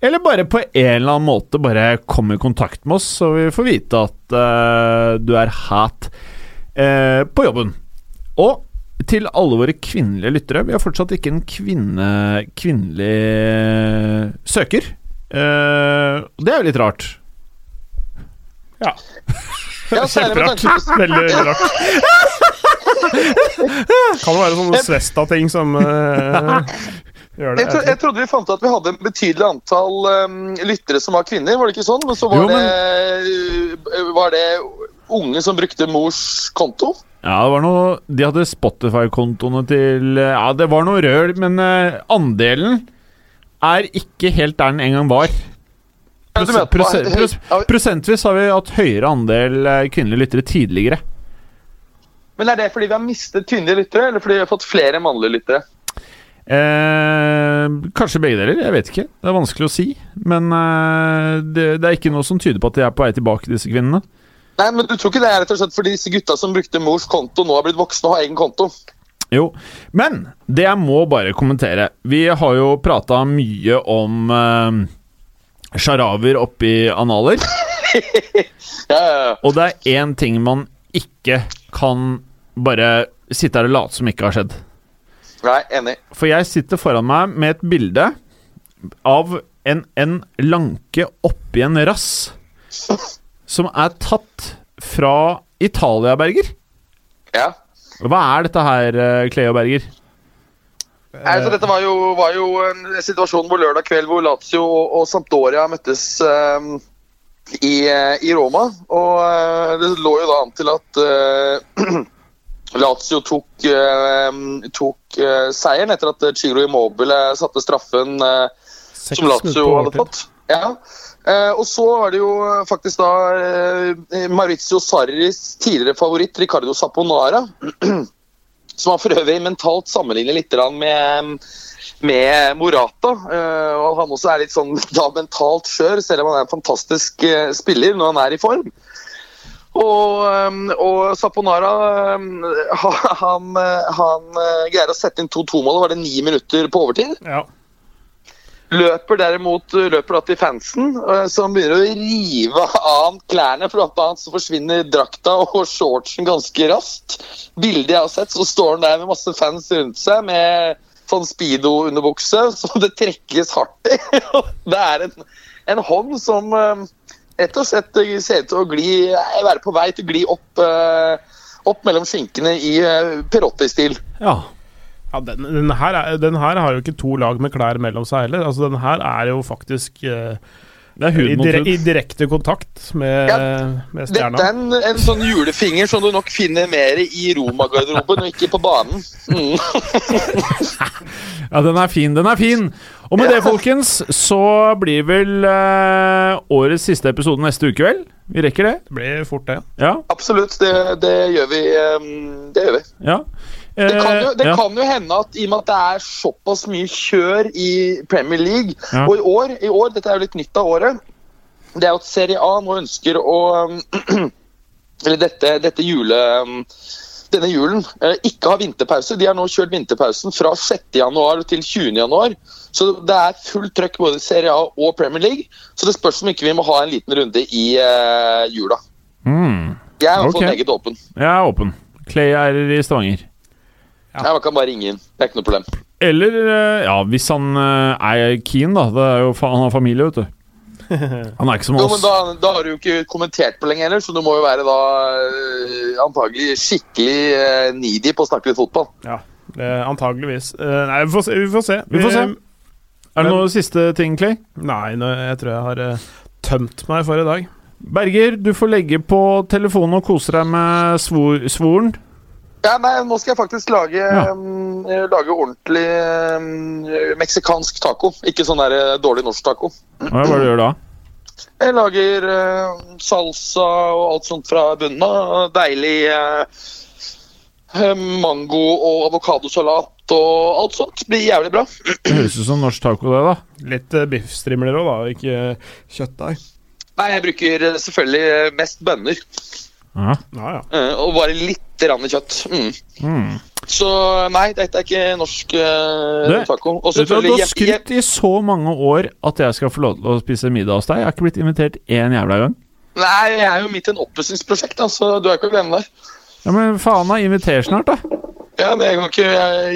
Eller bare på en eller annen måte bare kom i kontakt med oss, så vi får vite at uh, du er hat uh, på jobben. Og til alle våre kvinnelige lyttere Vi har fortsatt ikke en kvinne, kvinnelig søker. Uh, det er jo litt rart. Ja. Ja, Kjemperart. Veldig, rart. Kan det være sånne Svesta-ting som uh, gjør det? jeg, tro, jeg trodde vi fant ut at vi hadde en betydelig antall um, lyttere som var kvinner, var det ikke sånn? Men så var, Jo, men- det, var det unge som brukte mors konto? Ja, det var noe De hadde Spotify-kontoene til Ja, det var noe røl, men eh, andelen er ikke helt der den en gang var. Pros pros pros prosentvis har vi hatt høyere andel eh, kvinnelige lyttere tidligere. Men er det fordi vi har mistet kvinnelige lyttere, eller fordi vi har fått flere mannlige lyttere? Eh, kanskje begge deler, jeg vet ikke. Det er vanskelig å si. Men eh, det, det er ikke noe som tyder på at de er på vei tilbake, disse kvinnene. Nei, men du tror ikke det er rett og slett fordi disse gutta som brukte mors konto, nå har blitt voksne og har egen konto? Jo, men det jeg må bare kommentere Vi har jo prata mye om eh, sjaraver oppi analer. Ja, ja, ja. Og det er én ting man ikke kan bare sitte her og late som ikke har skjedd. Nei, enig. For jeg sitter foran meg med et bilde av en, en lanke oppi en rass som er tatt fra Italia, Berger. Ja. Hva er dette her, eh, Cleo Berger? Altså, dette var jo, var jo en situasjon hvor lørdag kveld hvor Lazio og, Sampdoria møttes um, i, eh, i Roma. Og uh, det lå jo da an til at uh, Lazio tok, uh, tok seieren etter at Chiro Immobile satte straffen som Lazio hadde fått. Ja. Eh, og så var det jo faktisk da eh, Maurizio Sarris tidligere favoritt Ricardo Saponara, som han for øvrig mentalt sammenligner litt med, med Morata. Eh, og han også er litt sånn da mentalt skjør, selv om han er en fantastisk eh, spiller når han er i form. Og, um, og Saponara han, eh, han eh, greier å sette inn 2-2-målet, var det ni minutter på overtid. Ja. Løper derimot løper da til fansen, eh, som begynner å rive av klærne. For blant annet så forsvinner drakta og shortsen ganske raskt. Bildet jeg har sett, så står han der med masse fans rundt seg med sånn speedo-underbukse som det trekkes hardt i. det er en, en hånd som eh, rett og slett ser ut til å gli, eh, være på vei til å gli opp, eh, opp mellom skinkene i eh, Perotti-stil. Ja. Ja, den, den, her er, den her har jo ikke to lag med klær mellom seg heller. Altså, den her er jo faktisk uh, er i, dire, i direkte kontakt med, Ja, med Dette er en, en sånn julefinger som du nok finner mer i Roma-garderoben og ikke på banen. Mm. Ja, den er fin, den er fin! Og med det, folkens, så blir vel uh, årets siste episode neste uke, vel? Vi rekker det? Det blir fort, det. Ja? Absolutt, det, det gjør vi. um, Det gjør vi. ja. Det kan, jo, det Eh, ja. kan jo hende at i og med at det er såpass mye kjør i Premier League Ja. Og i år, i år, dette er jo litt nytt av året, det er jo at Serie A nå ønsker å Eller dette, dette jule, denne julen eh, ikke har vinterpause. De har nå kjørt vinterpausen fra 6. januar til 20. januar. Så det er fullt trøkk både i Serie A og Premier League. Så det spørs om ikke vi må ha en liten runde i eh, jula. Mm. Jeg er i hvert fall meget åpen. Jeg er åpen. Clay er i Stavanger. Ja. Jeg kan bare ringe inn. Det er ikke noe problem. Eller, eh, ja, hvis han eh, er keen, da. Det er jo, fa- han har familie, vet du. Han er ikke som Jo, oss. men da, da har du jo ikke kommentert på lenge heller, så du må jo være da eh, antagelig skikkelig needy på å snakke litt fotball. Ja, antageligvis. Nei, vi får se. Vi får se. Vi får se. Eh, Er det noen noe siste ting, Clay? nei, jeg tror jeg har tømt meg for i dag. Berger, du får legge på telefonen og kose deg med svor, svoren. Ja, nei, Nå skal jeg faktisk lage, Ja. mm, eh, lage ordentlig um, meksikansk taco. Ikke sånn der eh, dårlig norsk taco. Hva er det du gjør da? Jeg lager uh, salsa og alt sånt fra bunnen av. Deilig eh, mango- og avokadosalat og alt sånt. Blir jævlig bra. Det høres ut som norsk taco, det, da. Litt uh, biffstrimler òg, da, Ikke uh, kjøttdeig. Nei, jeg bruker selvfølgelig mest bønner. Ja. Ja, ja. Og bare litt rann kjøtt. Mm. Mm. Så nei, dette er ikke norsk uh, taco. Og du, du har skrytt i så mange år at jeg skal få lov til å spise middag hos deg. Jeg har ikke blitt invitert én jævla gang. Nei, jeg er jo midt i en oppussingsprosjekt, da, så du er ikke å glemme det. Ja, Men faen, da. Inviter snart, da. Ja, men jeg kan ikke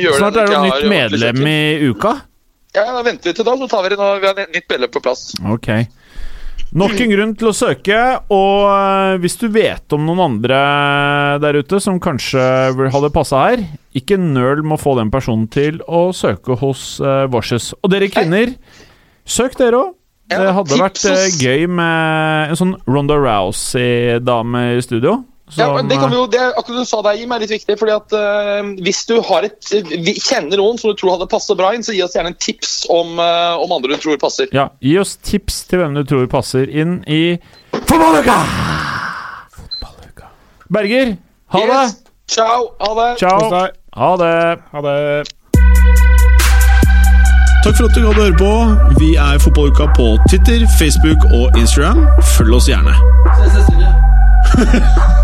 gjøre Snart det er det jo nytt medlem i uka. Ja, da venter vi til da, så tar vi det når vi har nytt medlem på plass. Ok. Nok en grunn til å søke, og øh, hvis du vet om noen andre der ute som kanskje hadde passa her, ikke nøl med å få den personen til å søke hos uh, Vorses. Og dere kvinner, søk dere òg. Det hadde vært eh, gøy med en sånn Ronda Rousey-dame i studio. Ja, som, men det kan vi jo, det, akkurat det du sa der, Jim, er litt viktig. fordi at uh, Hvis du har et, vi kjenner noen som du tror hadde passet bra inn, så gi oss gjerne en tips om, uh, om andre du tror passer. Ja, gi oss tips til hvem du tror passer inn i Fotballuka! Berger, ha det! Yes. Ciao. Ha det. Ciao. Ha det. Ha det. Takk for at du gadd å høre på. Vi er Fotballuka på Twitter, Facebook og Instagram. Følg oss gjerne.